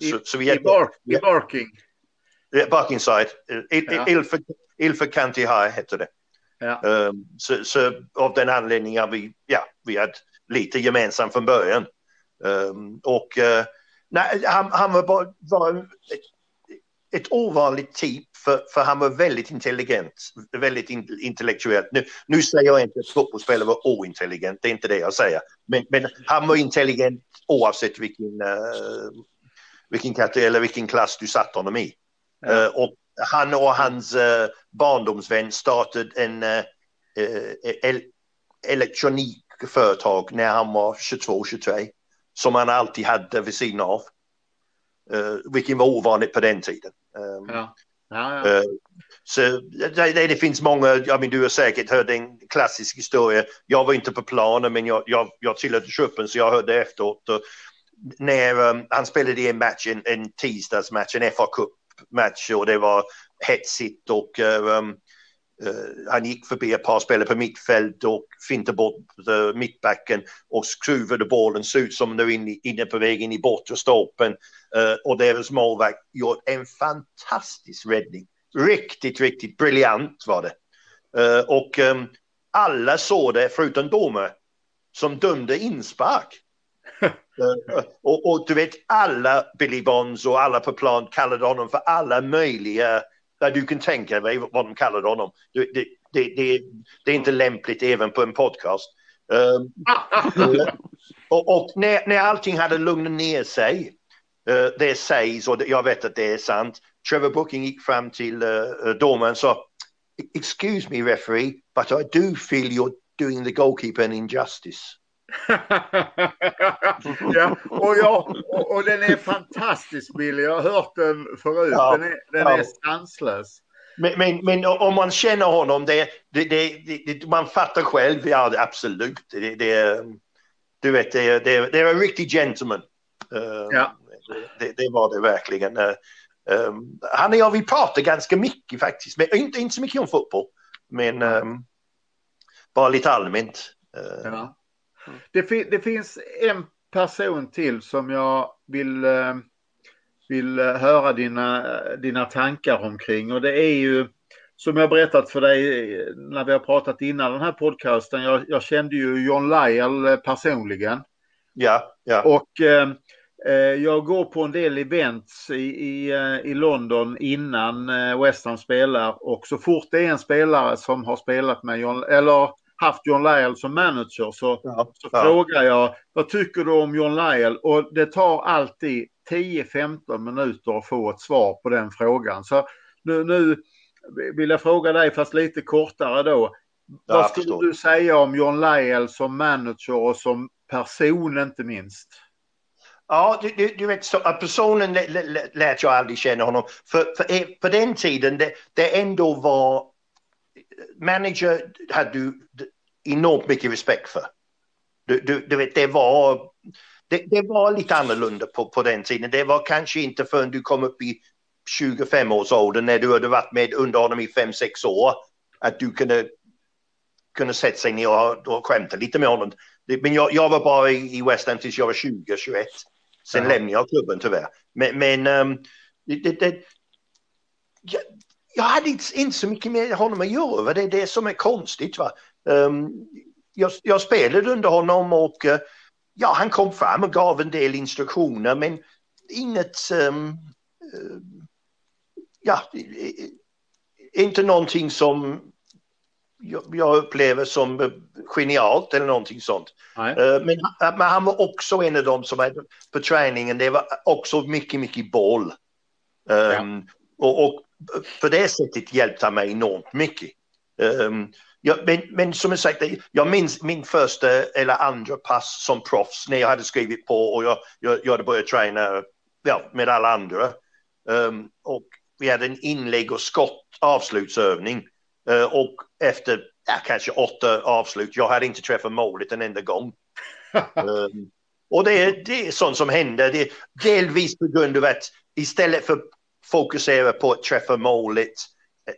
I, så, så vi i, bark, I Barking? Yeah, Barkingside. Ja. Ilford, Ilford County High hette det. Ja. Um, så, så, av den anledningen vi, ja, vi hade lite gemensamt från början. Um, och Nej, han, han var, bara, var ett, ovanligt typ för, för han var väldigt intelligent, väldigt in, intellektuell. Nu, nu säger jag inte att fotbollsspelare var ointelligent, det är inte det jag säger. Men, men han var intelligent oavsett vilken, uh, vilken, eller vilken klass du satt honom i. Ja. Uh, och han och hans uh, barndomsvän startade en uh, el elektronikföretag när han var 22-23 som han alltid hade vid sidan av. Uh, vilket var ovanligt på den tiden. Um, ja. Ja, ja. Uh, så det, det, finns många, jag mean, du har säkert hört en klassisk historia. Jag var inte på planen men jag, jag, jag tillhörde truppen så jag hörde efteråt. Och när um, han spelade i en match, en, en tisdagsmatch, en FA Cup-match och det var hetsigt och um, han gick förbi ett par spelare på mittfält och fintade bort uh, mittbacken och skruvade bollen, såg ut som nu inne, inne på väg in i bortre stolpen. Uh, och deras målvakt gjorde en fantastisk räddning. Riktigt, riktigt briljant var det. och um, alla såg det förutom domare som dömde inspark. och, och, du vet alla Billy Bonds och alla på plan kallade honom för alla möjliga där du kan tänka dig vad de kallade honom. Det, det, det, det, är inte lämpligt även på en podcast. Um, och, och när, när allting hade lugnat ner sig, uh, det sägs och jag vet att det är sant, Trevor Booking gick fram till uh, domaren och sa Excuse me referee, but I do feel you're doing the goalkeeper an injustice. ja, och, jag, och, och, den är fantastisk Billy. Jag har hört den förut. Ja, den är, den ja. är sanslös. Men, men, men, om man känner honom, det, det, det, man fattar själv, ja absolut. Det, du vet, det, det, det är en riktig gentleman. Uh, ja. det, var det verkligen. Um, han och jag, vi pratar ganska mycket faktiskt, men inte, inte så mycket om fotboll. Men um, bara lite allmänt. Uh, ja. Det, det, finns en person till som jag vill, eh, vill eh, höra dina, dina tankar omkring och det är ju som jag berättat för dig eh, när vi har pratat innan den här podcasten. Jag, jag kände ju John Lyall personligen. Ja, ja. Och eh, jag går på en del events i, i, i London innan West Ham spelar och så fort det är en spelare som har spelat med John, eller haft John Lyall som manager så, ja, så ja. frågar jag vad tycker du om John Lyall? Och det tar alltid 10-15 minuter att få ett svar på den frågan. Så nu, nu vill jag fråga dig, fast lite kortare då. Ja, vad skulle du säga om John Lyall som manager och som person inte minst? Ja, du, du, du vet, så, personen lät jag aldrig känna honom. För, för, på den tiden det, det ändå var manager hade du enormt mycket respekt för. Du, du, du vet, det var, det, det, var lite annorlunda på, på den tiden. Det var kanske inte förrän du kom upp i 25 års ålder när du hade varit med under honom i 5-6 år att du kunde, kunde sätta sig ner och, och skämta lite med honom. Men jag, jag var bara i West Ham tills jag var 20-21. Sen ja. lämnade jag klubben tyvärr. Men, men um, det, det, jag hade inte, inte så mycket med honom att göra. Det är det som är konstigt. Va? Um, jag, jag, spelade under honom och uh, ja, han kom fram och gav en del instruktioner men inget... Um, uh, ja, inte någonting som jag, jag upplever som genialt eller någonting sånt. Uh, men, men, han var också en av dem som hade på träningen, det var också mycket, mycket boll. Um, ja. och, och för det sättet hjälpte han mig enormt mycket. Um, ja, men, men, som jag sagt, jag minns min första eller andra pass som proffs när jag hade skrivit på och jag, jag, jag hade börjat träna ja, med alla andra. Um, och vi hade en inlägg och skott avslutsövning. Uh, och efter ja, kanske åtta avslut, jag hade inte träffat målet en enda gång. um, och det, är, det är sånt som händer. Det är delvis på grund av att istället för fokusera på att träffa målet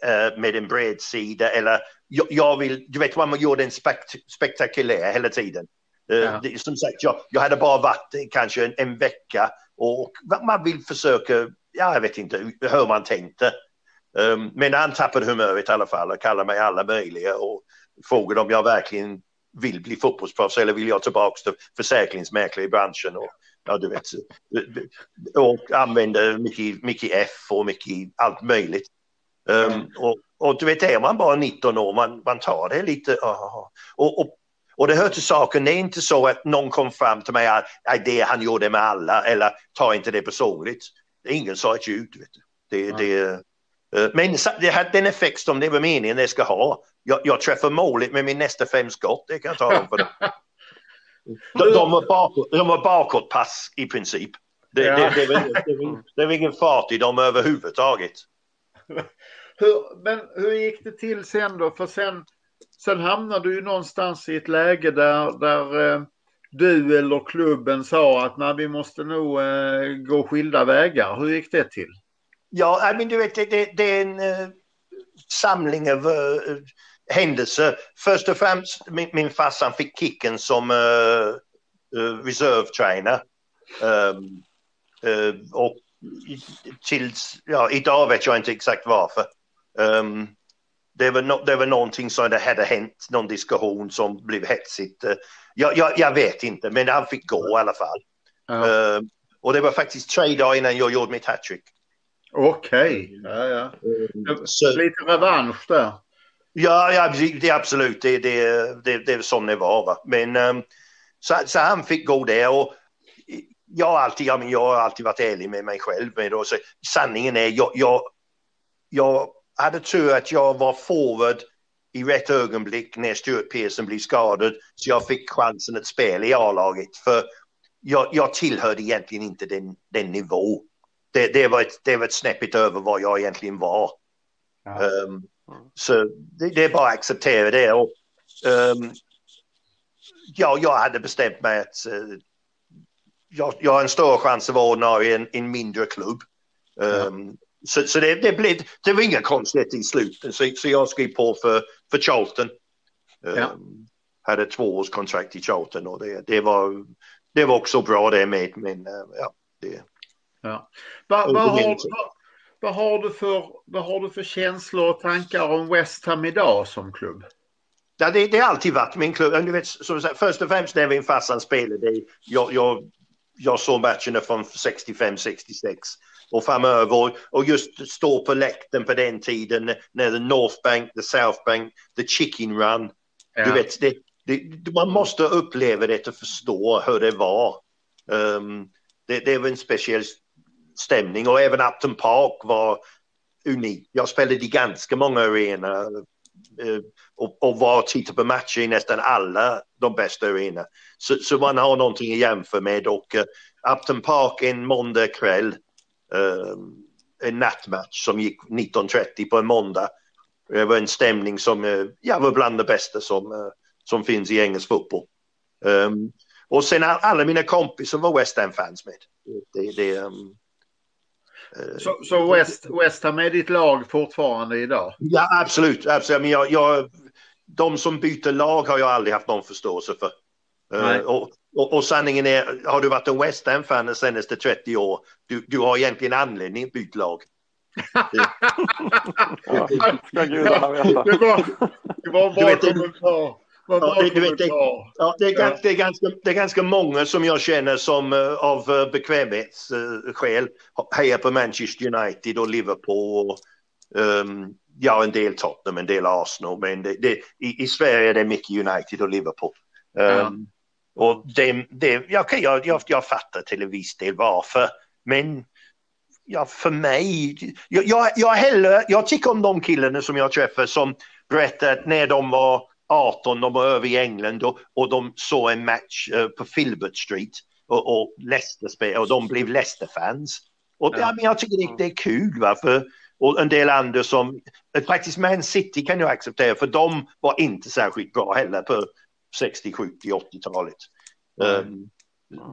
uh, med en bred sida eller jag, jag, vill, du vet vad man gjorde en spekt spektakulär hela tiden. Uh, ja. det, som sagt, jag, jag hade bara varit kanske en, en vecka och man vill försöka, ja, jag vet inte hur man tänkte. Um, men han tappade humöret i alla fall och kallade mig alla möjliga och frågade om jag verkligen vill bli fotbollsproffs eller vill jag tillbaka till försäkringsmäklare i branschen. Och ja, du vet, och använder mycket, mycket F och mycket allt möjligt. Um, och, och, du vet, är man bara 19 år, man, man tar det lite... Och, och, och det hör till saken, det är inte så att någon kom fram till mig att det han gjorde med alla eller ta inte det personligt. Ingen sa ett ljud. Vet du. Det, mm. det, uh, men det har den effekt som det var meningen det ska ha. Jag, jag träffar målet med min nästa fem skott, det kan jag tala om för dig. De, de, var bakåt, de var bakåtpass i princip. Det, ja. det, det, det, det, var ingen fart i dem överhuvudtaget. Hur, men hur gick det till sen då? För sen, sen hamnade du ju någonstans i ett läge där, där eh, du eller klubben sa att nej, vi måste nog eh, gå skilda vägar. Hur gick det till? Ja, men du vet, det, det, är en... Eh, samling av händelser. Först och främst min, min farsan fick kicken som uh, uh, reserve Um, uh, och tills, ja, idag vet jag inte exakt varför. Um, det, var no, det var någonting som det hade hänt, någon diskussion som blev hetsigt. Jag, jag, jag vet inte, men han fick gå i alla fall. Ja. Uh, och det var faktiskt tre dagar innan jag gjorde mitt hattrick. Okej, okay. ja, ja. Mm. Så, Lite revansch där. Ja, ja det är absolut. Det, det, det, det är som det var. Va? Men um, så, så, han fick gå där. Och jag, har alltid, jag, jag har alltid varit ärlig med mig själv. Med det. Så, sanningen är, jag, jag, jag hade tur att jag var forward i rätt ögonblick när Stuart Pearson blev skadad. Så jag fick chansen att spela i A-laget. För jag, jag tillhörde egentligen inte den, den nivå. Det, det, var ett, det var ett snäppigt över vad jag egentligen var. Ja. Um, så det, det, är bara att acceptera det. Och, um, ja, jag hade bestämt mig att uh, jag, jag har en större chans att vara ordinarie i en, en mindre klubb. Um, ja. Så, så det, det, blev, det var inga konstigheter i slutet. Så, så jag skrev på för, för Charlton. Ja. Um, hade två års kontrakt i Charlton och det, det, var, det var också bra det med. Men uh, ja, det... Ja. Vad va har, va, va har, du för, vad har du för känslor och tankar om West Ham idag som klubb? Ja, det, det har alltid varit min klubb. Du vet, som sagt, först och främst när min farsan spelade, jag, jag, jag såg matcherna från 65-66 och framöver och just stå på läkten på den tiden när the North Bank, the South Bank, the Chicken Run. Ja. Du vet, det, det, man måste uppleva det och förstå hur det var. Um, det, det var en speciell stämning och även Upton Park var unik. Jag spelade i ganska många arenor eh, och, och var och tittade på matcher i nästan alla de bästa arenorna. Så, så, man har någonting att jämföra med och uh, Upton Park en måndag kväll uh, en nattmatch som gick 19.30 på en måndag. Det var en stämning som uh, ja, var bland det bästa som, uh, som finns i engelsk fotboll. Um, och sen alla mina kompisar var West Ham-fans med. Det, det, um, så, så West, West Ham är ditt lag fortfarande idag? Ja, absolut. absolut. Men jag, jag, de som byter lag har jag aldrig haft någon förståelse för. Uh, och, och, och, sanningen är, har du varit en West Ham-fan de senaste 30 år, du, du har egentligen anledning att byta lag. ja, ska gudarna veta. Det var, det var en bra kommentar. Ja, det, vet, det, ja, det, är, ja. det, är ganska, det är ganska många som jag känner som uh, av uh, bekvämlighetsskäl hejar på Manchester United och Liverpool. Och, um, ja, en del Tottenham, en del Arsenal, men det, det, i, i Sverige är det mycket United och Liverpool. Um, och det, det, ja, okay, jag, jag, jag fattar till en viss del varför, men ja, för mig, jag, jag, jag, hellre, jag tycker om de killarna som jag träffar som berättar att när de var 18, de var över i England och, och de såg en match uh, på Filbert Street och, och Leicester och de blev Leicester-fans. Och ja. men jag tycker det, det är kul. Va? För, och en del andra som, faktiskt Man City kan jag acceptera för de var inte särskilt bra heller på 60, 70, 80-talet. Mm. Um,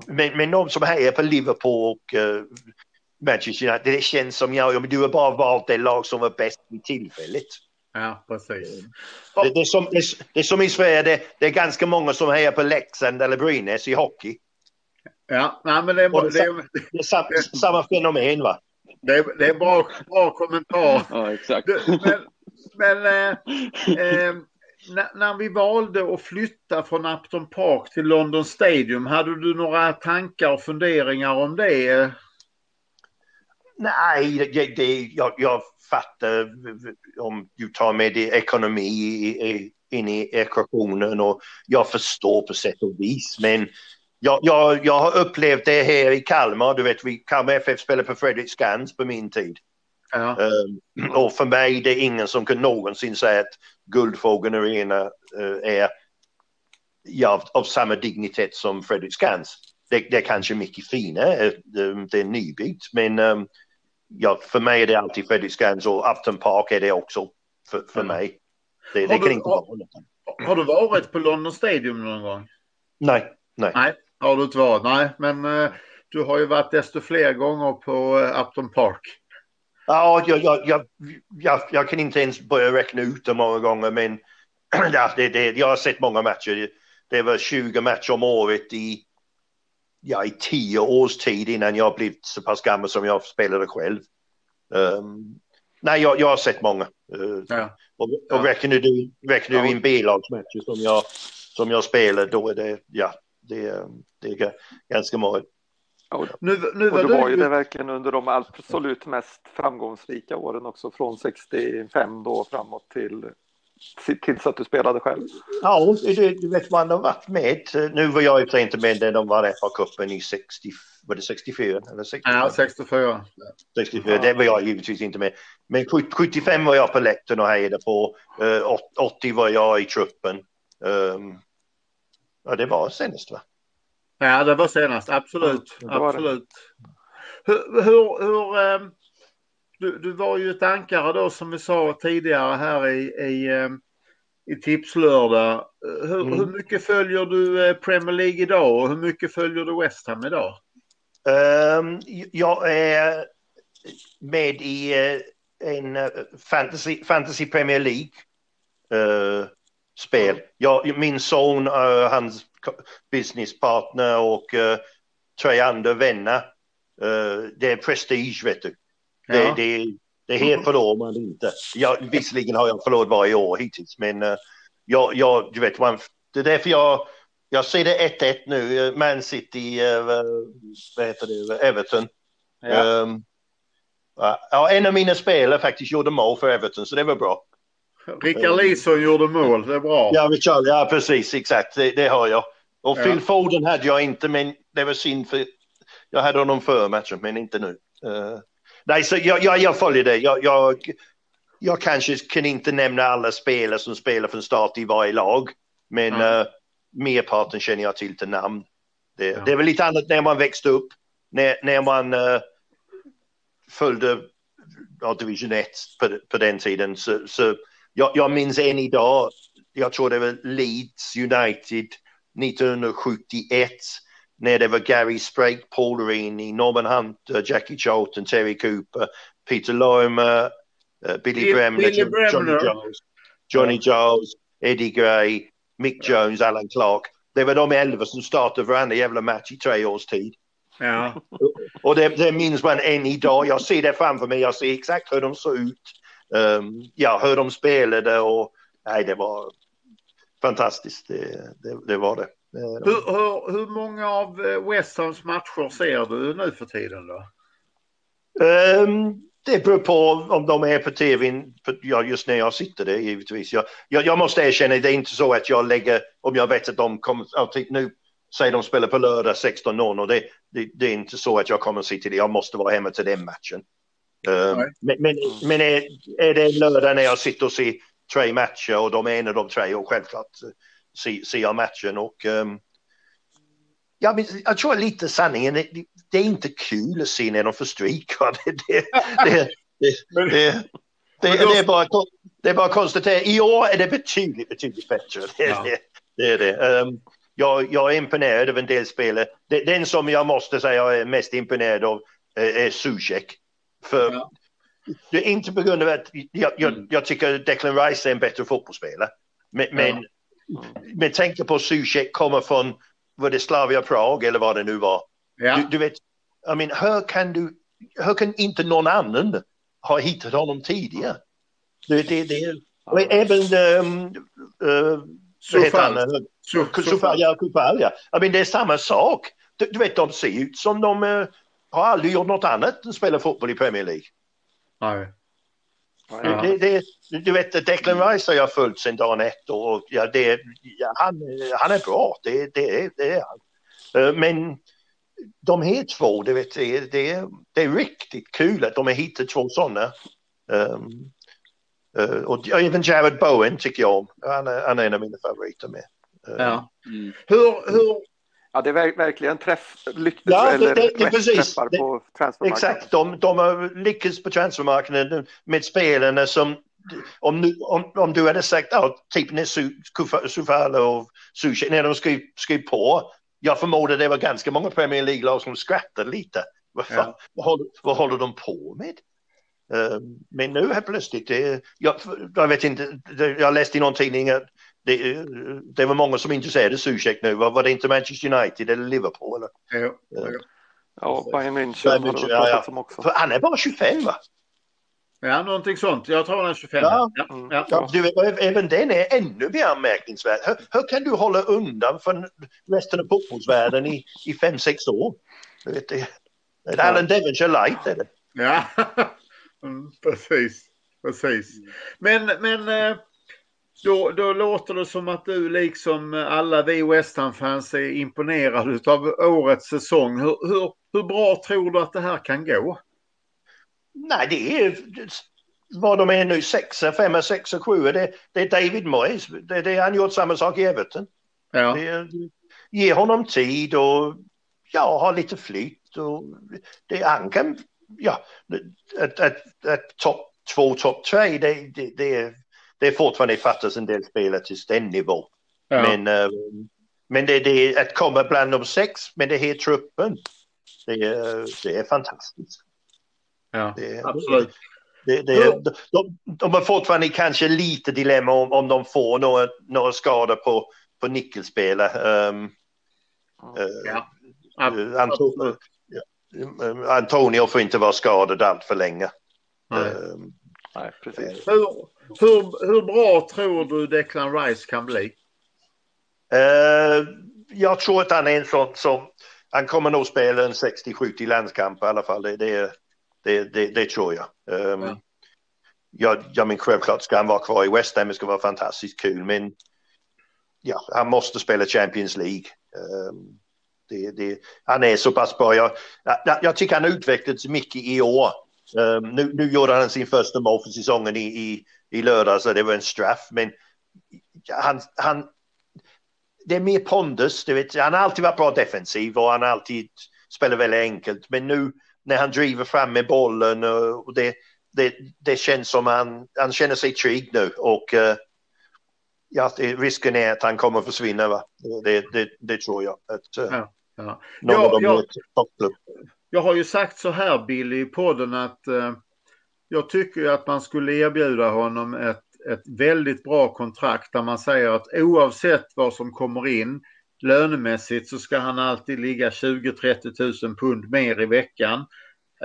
men, men de som hejar på Liverpool och uh, Manchester United, det känns som ja, du har bara valt det lag som var bäst vid tillfället. Ja, precis. Det, det, är, som, det, det är som i Sverige, det, det, är ganska många som hejar på Leksand eller Brynäs i hockey. Ja, nej, men det är, det, är, det, det är samma, samma fenomen va? Det är, det är bra, bra kommentar. Ja, exakt. Men, men eh, eh, när, när, vi valde att flytta från Upton Park till London Stadium, hade du några tankar och funderingar om det? Nej, det, det, jag, jag fattar om du tar med det ekonomi in i ekvationen och jag förstår på sätt och vis. Men jag, jag, jag har upplevt det här i Kalmar. Du vet, vi, Kalmar FF spelade på Fredrik Skans på min tid. Ja. Um, och för mig det är ingen som kan någonsin säga att Guldfågeln Arena uh, är ja, av samma dignitet som Fredrik Skans. Det, det är kanske mycket finare, eh, det, det är nybyggt, men um, ja, för mig är det alltid Fredrik Skans och Upton Park är det också för, för mm. mig. Det, det kan inte vara har, har du varit på London Stadium någon gång? Nej, nej. Nej, har du inte varit. Nej, men uh, du har ju varit desto fler gånger på uh, Upton Park. Ja, jag, jag, jag, jag, jag kan inte ens börja räkna ut det många gånger, men det, det, jag har sett många matcher. Det var 20 matcher om året i, ja, i tio års tid innan jag blivit så pass gammal som jag spelade själv. Um, nej, jag, jag har sett många. Uh, ja. Och, och ja. räknar du, räknar du in B-lagsmatcher som jag, som jag spelar, då är det, ja, det, det är ganska många. Ja, nu, nu var och det var ju det verkligen under de absolut mest framgångsrika åren också från 65 då framåt till tills att du spelade själv. Ja, du, du vet man har varit med. Nu var jag ju inte med när de var FA-cupen i 60, var det 64? Eller 64? Ja, 64. 64, ja. det var jag givetvis inte med. Men 75 var jag på läktaren och hejade på. 80 eh, var jag i truppen. Ehm, ja, det var senast va? Ja, det var senast, absolut. Ja, absolut. Hur, hur, hur um, du, du, var ju ett ankare då som vi sa tidigare här i, i, um, i Tipslördag. Hur, mm. hur mycket följer du uh, Premier League idag och hur mycket följer du West Ham idag? Um, jag är med i uh, en uh, fantasy, fantasy Premier League spel. Mm. Jag, min son, hans businesspartner och uh, tre andra vänner. Uh, det är prestige, vet du. Ja. Det, det, det helt förlorar man inte. Jag, visserligen har jag förlorat varje år hittills, men uh, jag, jag, du vet, man, det är därför jag, jag ser det 1-1 nu. Man City, uh, vad heter det, Everton. Ja. Um, ja, en av mina spelare faktiskt gjorde mål för Everton, så det var bra. Rickard Leeson gjorde mål, det är bra. Ja, Richard, ja precis, exakt, det, det har jag. Och ja. Phil Foden hade jag inte, men det var synd för jag hade honom för matchen, men inte nu. Uh, nej, så jag, jag, jag följer det. Jag, jag, jag kanske kan inte nämna alla spelare som spelar från start i varje lag, men mm. uh, merparten känner jag till till namn. Det, ja. det är väl lite annat när man växte upp, när, när man uh, följde ja, division 1 på, på den tiden. Så, så jag, jag minns än idag, jag tror det var Leeds United 1971 när det var Gary Sprague, Paul Rini, Norman Hunter, Jackie Charlton, Terry Cooper, Peter Lorimer, uh, Billy Bremner, Billy Johnny Giles, Johnny Giles, Eddie Gray, Mick Jones, Alan Clark. Det var de elva som startade varenda jävla match i tre års tid. Ja. Och det, det minns man än idag. Jag ser det framför mig. Jag ser exakt hur de såg ut. Um, ja, hur de spelade och nej, det var fantastiskt. Det, det, det var det. Hur, hur, hur, många av eh, West Hams matcher ser du nu för tiden då? Um, det beror på om de är på tv, ja, just när jag sitter där givetvis. Jag, jag, jag, måste erkänna, det är inte så att jag lägger, om jag vet att de kommer, nu säger de spelar på lördag 16.00 och det, det, det, är inte så att jag kommer sitta det, jag måste vara hemma till den matchen. Um, men, men, men är, är det lördag när jag sitter och ser tre matcher och de är en av de tre och självklart ser jag matchen och um, ja, men jag tror lite sanningen, det, det, är inte kul att se när de får stryk. Det, det, det, det, är bara, det är bara att konstatera, i år är det betydligt, betydligt bättre. Det, ja. det, är det. Um, jag, jag är imponerad av en del spelare. Den som jag måste säga jag är mest imponerad av är Zuzek. För ja. Det är inte på grund av att jag, jag, jag tycker Declan Rice är en bättre fotbollsspelare. Men, ja. men, men tänk på Zuzek kommer från, var det Slavia Prag eller vad det nu var. Ja. Du, du, vet, I mean, hur kan du, hur kan inte någon annan ha hittat honom tidigare? Det, det, det, och även um, uh, Sofia. I mean, det är samma sak. Du, du, vet, de ser ut som de uh, har aldrig gjort något annat än spela fotboll i Premier League. Nej. Ja. Det, det, du vet, Declan Rice har jag följt sedan dagen ett och ja, det, ja, han, han är bra, det, det, det är han. Eh, men de här två, du vet, det, det, det är riktigt kul att de har hittat två sådana. Um, uh, och även Jared Bowen tycker jag om. Han är, han är en av mina favoriter med. Uh, ja. Mm. Hur, hur, Ja, det är verkligen träff, lyck, ja, eller det, det, precis. träffar på transfermarknaden. Exakt, de, de har lyckats på transfermarknaden med spelarna som om, om, om du hade sagt ja, typ när Sufala och Sushi, när de skrev, skrev på, jag förmodar det var ganska många Premier League-lag som skrattade lite. Vad, fan, ja. vad, håller, vad håller de på med? Eh, men nu helt plötsligt, det, jag, jag vet inte, det, jag läste i någon tidning att det, det var många som inte säger Zuzek nu. Var, var det inte Manchester United eller Liverpool? Eller? Ja, ja. Ja, Bayern München Bayern München, pratats ja, om också. För han är bara 25 va? ja, någonting sånt. Jag tror han är 25. Ja. Ja. Mm. Ja. Ja, du, även den är ännu mer anmärkningsvärd. Hur, hur kan du hålla undan från resten av fotbollsvärlden i, i fem, sex år? Du vet, det, det är Alan Devonshire light är det. Ja, mm, precis. precis. Men, men eh, då, då låter det som att du liksom alla vi West Ham-fans är imponerade av årets säsong. Hur, hur, hur bra tror du att det här kan gå? Nej, det är vad de är nu, sexa, femma, sexa, sjua. Det, det är David Moyes. Det, det, han gjort samma sak i Everton. Ja, Det, ge honom tid och ja, ha lite flytt. Och det, han kan, ja, ett, ett, ett topp två, topp tre, det, det, det, det är fortfarande fattas en del spelare till den nivå. ja. Men, eh, men det, det är att komma bland de sex med det här truppen, det, är- det är fantastiskt. ja. Det, absolut. Det, det, de, de har fortfarande kanske lite dilemma om, om de får några, några skador på, på nyckelspelare. Um, Ja. Ab- Antonio, ja, Antonio får inte vara skadad allt för länge. Nej. Ehm, Nej, precis. Hur, hur, hur bra tror du Declan Rice kan bli? eh, jag tror att han är en sån som, han kommer nog spela en 60-70 landskamp i alla fall. Det, det, det, det, det tror jag. Um, Ja. ja. Ja, men självklart ska han vara kvar i West Ham, det ska vara fantastiskt kul, men ja, han måste spela Champions League. Um, det, det, han är så pass bra. Jag, jag, jag tycker han har utvecklats mycket i år. Um, nu, nu gjorde han sin första mål för säsongen i, i, i lördag, så det var en straff, men han, han, det är mer pondus. Du vet, han har alltid varit bra defensiv och han har alltid spelat väldigt enkelt. Men nu när han driver fram med bollen och och det, det, det känns som han, han känner sig trygg nu och eh, ja, risken är att han kommer att försvinna. Va? Det, det, det tror jag. Att, eh, Ja, ja. någon Ja, av dem ja. är ett toppklubb. Jag har ju sagt så här Billy i podden att eh, jag tycker ju att man skulle erbjuda honom ett, ett väldigt bra kontrakt där man säger att oavsett vad som kommer in lönemässigt så ska han alltid ligga 20-30 000 pund mer i veckan.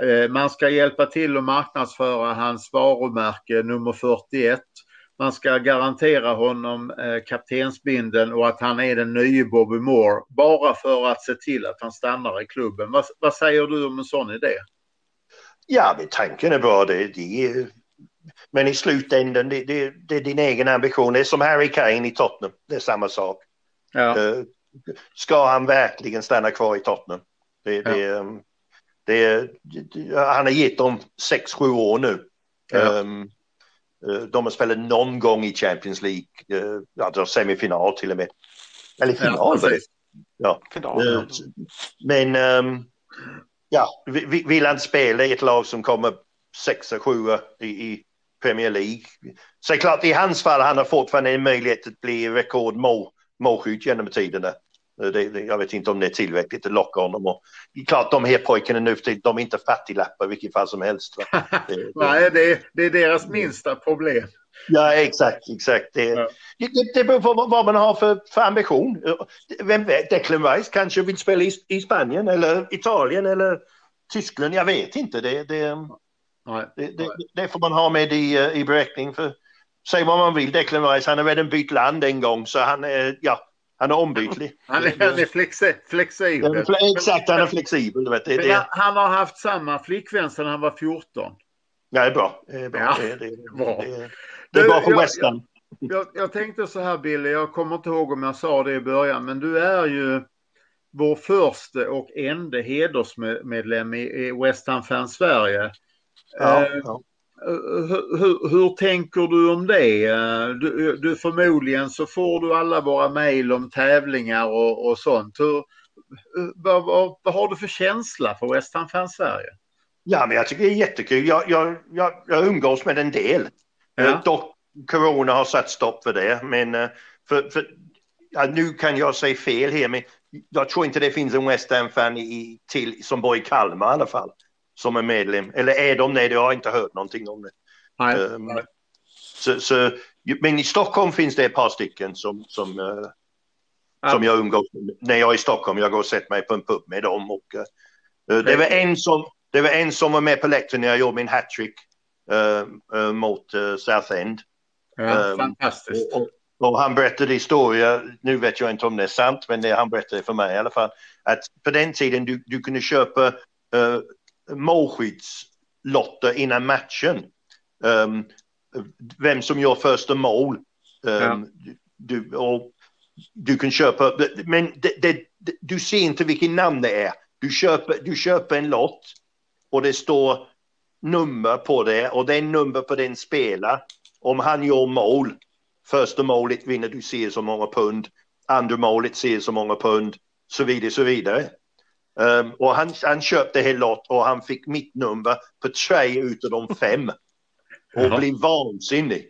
Eh, man ska hjälpa till att marknadsföra hans varumärke nummer 41. Man ska garantera honom eh, kaptensbinden kaptensbindeln och att han är den nya Bobby Moore bara för att se till att han stannar i klubben. Vad, vad säger du om en sån idé? Ja, men tanken är bra. Det, det men i slutändan, det, det, det är din egen ambition. Det är som Harry Kane i Tottenham. Det är samma sak. Ja, Eh, Ska han verkligen stanna kvar i Tottenham? Det, ehm, det, det, han har gett dem 6-7 år nu. Ja. Eh, de har spelat någon gång i Champions League, alltså semifinal till och med. Eller final ja. Ja. Final. Men ehm, ja, vill han spela i ett lag som kommer sexa, sjua i, i Premier League. Så det är klart i hans fall han har fortfarande en möjlighet att bli rekordmålskytt genom tiderna. Eh, Det, det, jag vet inte om det är tillräckligt att locka honom. Och, klart de här pojkarna nu de är inte fattiglappar i vilket fall som helst. Det- Nej, det, är- det är deras minsta problem. Ja, exakt, exakt. Det, Ja. det, det beror på vad- man har för, för ambition. Vem vet, Declan Rice kanske vill spela i, i Spanien eller Italien eller Tyskland. Jag vet inte. Det, det, Nej. det, det, får man ha med i, eh, i beräkning. För, säg vad man vill, Declan Rice, han har redan bytt land en gång så han ja, han är ombytlig. Han är, han är flexi, flexibel. Exakt, han är flexibel. Du vet. Det, det, han- har haft samma flickvän sedan han var 14. ja, det är bra. Det är bra. Ja, det, det, bra. det, det är bra för Jag- West Ham. Jag, jag tänkte så här Billy, jag kommer inte ihåg om jag sa det i början, men du är ju vår första och enda hedersmedlem i, West Ham Fans Sverige. Ja, Eh, ja. Hur, hur, hur tänker du om det? Eh, Du, du förmodligen så får du alla våra mejl om tävlingar och, och sånt. Hur, vad, vad, vad har du för känsla för West Ham Fans Sverige? Ja, men jag tycker det är jättekul. Jag, jag, jag, jag umgås med en del. Ja. Eh, Dock corona har satt stopp för det. Men eh, för, för, ja, nu kan jag säga fel här, men jag tror inte det finns en West Ham-fan till, som bor i Kalmar i alla fall. Som är medlem. Eller är de det? Jag har inte hört någonting om det. Nej. Um, så, så, men i Stockholm finns det ett par stycken som, som, uh, ja. som jag umgås med när jag är i Stockholm. Jag går och sätter mig på en pub med dem. Och, uh, det, var en som, det var en som var med på läktaren när jag gjorde min hattrick uh, mot South End. Ja, um, fantastiskt. Och, och han berättade historia, nu vet jag inte om det är sant, men det han berättade för mig i alla fall, att på den tiden du, du kunde köpa målskyddslotter innan matchen. Um, vem som gör första mål. Um, ja. du, och du kan köpa, men det, det, du ser inte vilken namn det är. Du köper, du köper en lott och det står nummer på det och det är nummer på den spelare. Om han gör mål, första målet vinner du ser så många pund, andra målet ser så många pund, så vidare, så vidare. Um, och han, han köpte hela lott och han fick mitt nummer på tre utav de fem. Och Jaha. blev vansinnig.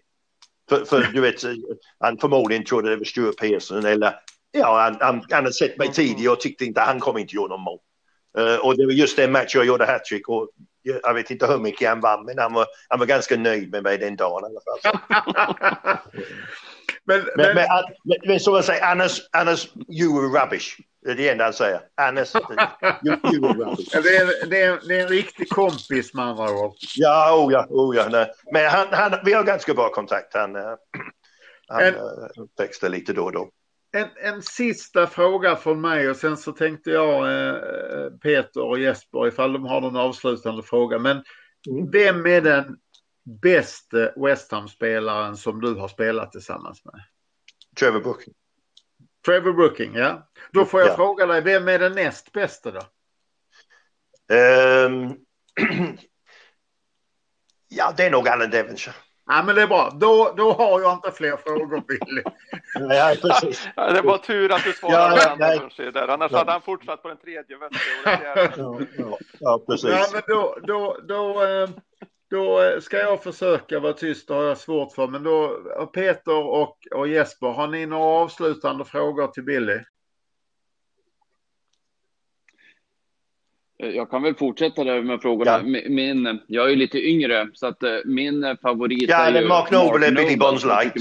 För, för du vet, han förmodligen trodde det var Stuart Pearson eller ja, han, han, han hade sett mig tidigare och tyckte inte han kommer inte göra någon mål. Uh, och det var just den matchen jag gjorde hattrick och jag vet inte hur mycket han vann men han var, han var ganska nöjd med mig den dagen i alla fall. men, men, men, men, men som jag säger, annars, annars you were rubbish. Det är det enda han säger. Annars, you, you were rubbish. det, är, det, är, det är en riktig kompis med andra ord. Ja, oh ja, oh ja. Nej. Men han, han, vi har ganska bra kontakt. Han, eh, han en, textar lite då och då. En, en sista fråga från mig och sen så tänkte jag eh, Peter och Jesper ifall de har någon avslutande fråga. Men mm. vem är den bästa West Ham-spelaren som du har spelat tillsammans med? Trevor Brooking. Trevor Brooking, ja. Då får jag ja. fråga dig, vem är den näst bästa då? Um, ja, det är nog Alan Devonshire. Ja, men det är bra. Då, då har jag inte fler frågor, Billy. ja, precis. Ja, det var tur att du svarade ja, nej. där. Annars ja. hade han fortsatt på den tredje ja, ja, ja, precis. Ja, men då, då, då, eh, då ska jag försöka vara tyst, det har jag svårt för. Men då, Peter och, och Jesper, har ni några avslutande frågor till Billy? Jag kan väl fortsätta där med frågorna. Ja. Min, jag är lite yngre, så att eh, min favorit ja, är ju Mark Noble är Billy Bonds light.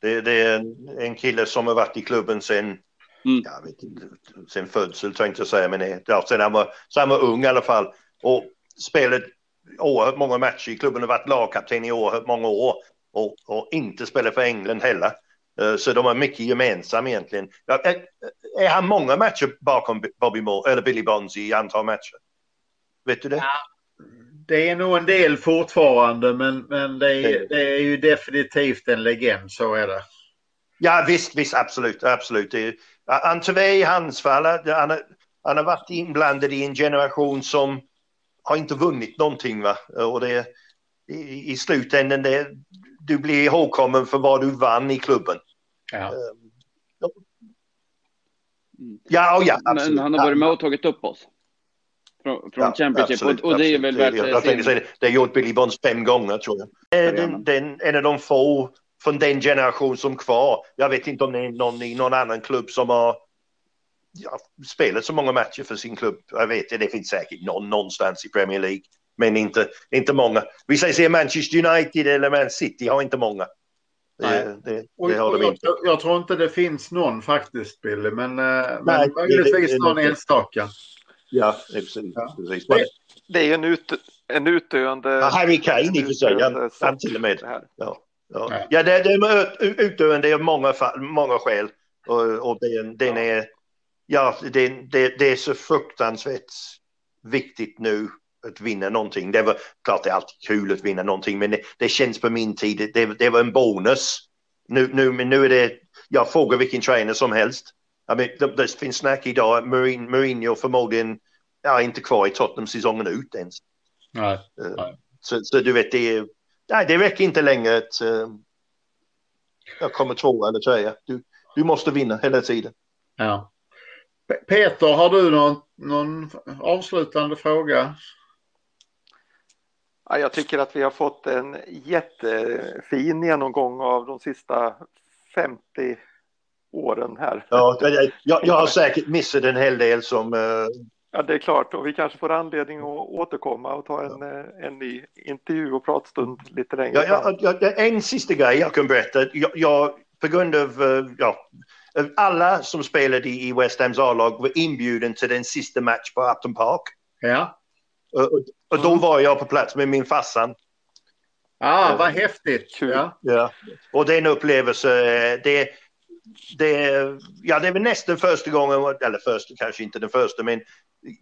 Det, det, är en kille som har varit i klubben sen, mm. jag vet inte, sen födsel tänkte jag säga, men ja, sen han var, så han var ung i alla fall. Och spelat oerhört många matcher i klubben och varit lagkapten i oerhört många år. Och, och inte spelat för England heller. Eh, så de har mycket gemensamt egentligen. Är, är han många matcher bakom Bobby Moore, eller Billy Bonds i antal matcher? Vet du det? Ja, det är nog en del fortfarande men, men det, är, det är ju definitivt en legend, så är det. Ja visst, visst absolut, absolut. Antove i hans fall, han, han har varit inblandad i en generation som har inte vunnit någonting. Va? Och det, i, i slutändan, det, du blir ihågkommen för vad du vann i klubben. Ja. Ehm, ja, ja, absolut. Men han har varit med och tagit upp oss. Från, från ja, Championship. Absolut, och, och, det är väl värt Jag tänkte säga det. har gjort Billy Bonds fem gånger tror jag. Den, den, en av de få från den generation som kvar. Jag vet inte om det är någon i någon annan klubb som har ja, spelat så många matcher för sin klubb. Jag vet det, det finns säkert någon någonstans i Premier League. Men inte, inte många. Vi säger Manchester United eller Man City har inte många. Det, det, det har de inte. Jag, jag, tror inte det finns någon faktiskt, Billy, men, eh, men möjligtvis någon enstaka. Ja, precis. Ja. precis. Det, det, är en, ut, en utdöende... Ja, Harry Kane i och för sig, han, han till och med. Ja, ja. ja. ja det, det är utdöende av många, många skäl. Och, och den, den är, ja, det, det, det är så fruktansvärt viktigt nu att vinna någonting. Det var klart det är alltid kul att vinna någonting men det, det känns på min tid, det, det var en bonus. Nu, nu, men nu är det, jag frågar vilken trainer som helst. I mean, det, det finns snack idag, Mourinho, Mourinho förmodligen ja, inte kvar i Tottenham säsongen ut ens. Nej, uh, nej. Så, så, du vet, det, nej, det räcker inte längre att uh, jag kommer två eller trea. Du, du måste vinna hela tiden. Ja. Peter, har du någon, någon avslutande fråga? Ja, jag tycker att vi har fått en jättefin genomgång av de sista 50 åren här. Ja, jag, jag har säkert missat en hel del som, uh, Ja, det är klart. Och vi kanske får anledning att återkomma och ta en, eh, en ny intervju och pratstund lite längre ja, ja, ja, En sista grej jag kan berätta. Jag, jag på grund av eh, ja, alla som spelade i West Hams A-lag var inbjuden till den sista match på Upton Park. Ja. Och, och då mm. var jag på plats med min farsan. Ah, vad häftigt. Ja. ja. Och det är en upplevelse. Det, det, ja, det är väl nästan första gången, eller första kanske inte den första, men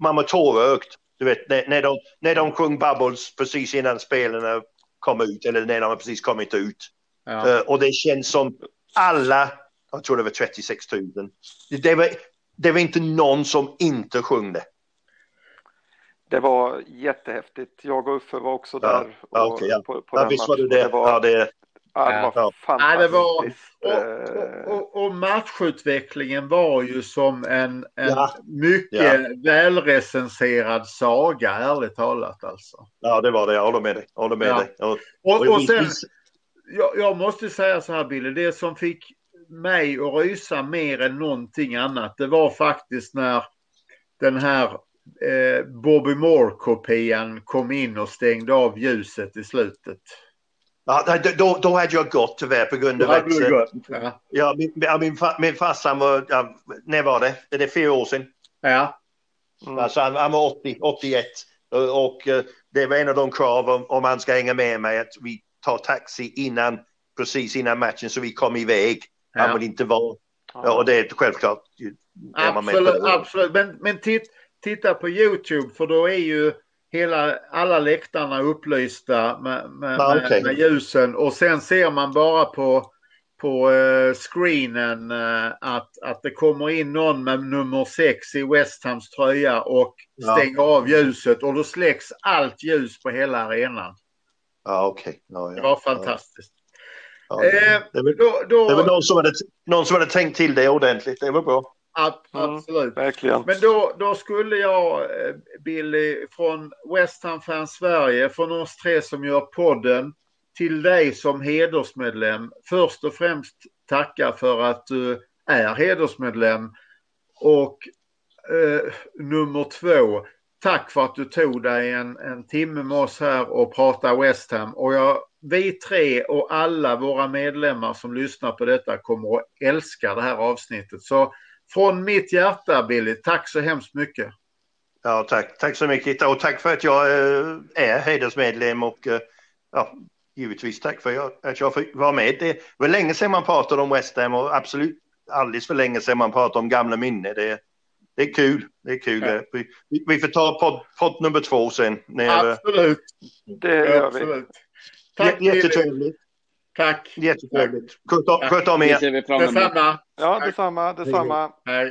man var tårögd. Du vet när, när, de, när de sjöng Bubbles precis innan spelarna kom ut eller när de har precis kommit ut. Ja. Uh, och det känns som alla, jag tror det var 36 000. Det var, det var inte någon som inte sjöng det. Det var jättehäftigt. Jag och Uffe var också där. Ja, och, okay, ja. På, på ja, visst var det det. det var, ja, det, Ja, det var fantastiskt. Ja, det var, och, och, och, matchutvecklingen var ju som en, en ja. mycket ja. välrecenserad saga, ärligt talat alltså. Ja, det var det. Jag håller med dig. Jag håller med ja. dig. Och, och, och sen, jag, jag, måste säga så här Billy, det som fick mig att rysa mer än någonting annat, det var faktiskt när den här eh, Bobby Moore-kopian kom in och stängde av ljuset i slutet. Ja, då, då hade jag gått tyvärr på grund av att... Ja. ja, min, min, min farsa var... Ja, när var det? Är det fyra år sedan? Ja. Mm. Alltså han, han var 80, 81 och, och eh, det var en av de krav om, om han ska hänga med mig att vi tar taxi innan, precis innan matchen så vi kom iväg. Ja. Han vill inte vara... Ja. Och det är självklart. Absolut, absolut. Men, men titt, titta på Youtube för då är ju hela, alla läktarna upplysta med, med, ah, okay. med, ljusen och sen ser man bara på, på uh, screenen uh, att, att det kommer in någon med nummer 6 i West Hams tröja och ja. stänger av ljuset och då släcks allt ljus på hela arenan. Ja, okej. Okay. Ja, ja, det var fantastiskt. Ja, det, eh, det, då, då, det var någon som, hade, någon som hade tänkt till det ordentligt. Det var bra. Absolut. Mm, verkligen. Men då, då skulle jag, eh, Billy, från West Ham Fans Sverige, från oss tre som gör podden, till dig som hedersmedlem, först och främst tacka för att du är hedersmedlem. Och eh, nummer två, tack för att du tog dig en, en timme med oss här och pratade West Ham. Och jag, vi tre och alla våra medlemmar som lyssnar på detta kommer att älska det här avsnittet. Så från mitt hjärta Billy, tack så hemskt mycket. Ja, tack. Tack så mycket och tack för att jag eh, är hedersmedlem och eh, ja, givetvis tack för att jag fick vara med. Det var länge sedan man pratade om West Ham och absolut alldeles för länge sedan man pratade om gamla minnen. Det, det är kul. Det är kul. Ja. Vi, vi, får ta podd, podd nummer två sen. När, absolut. Det gör vi. Tack, Jättetrevligt. Tack. Jättetrevligt. Sköt om er. Detsamma. Ja, detsamma. detsamma. Hej.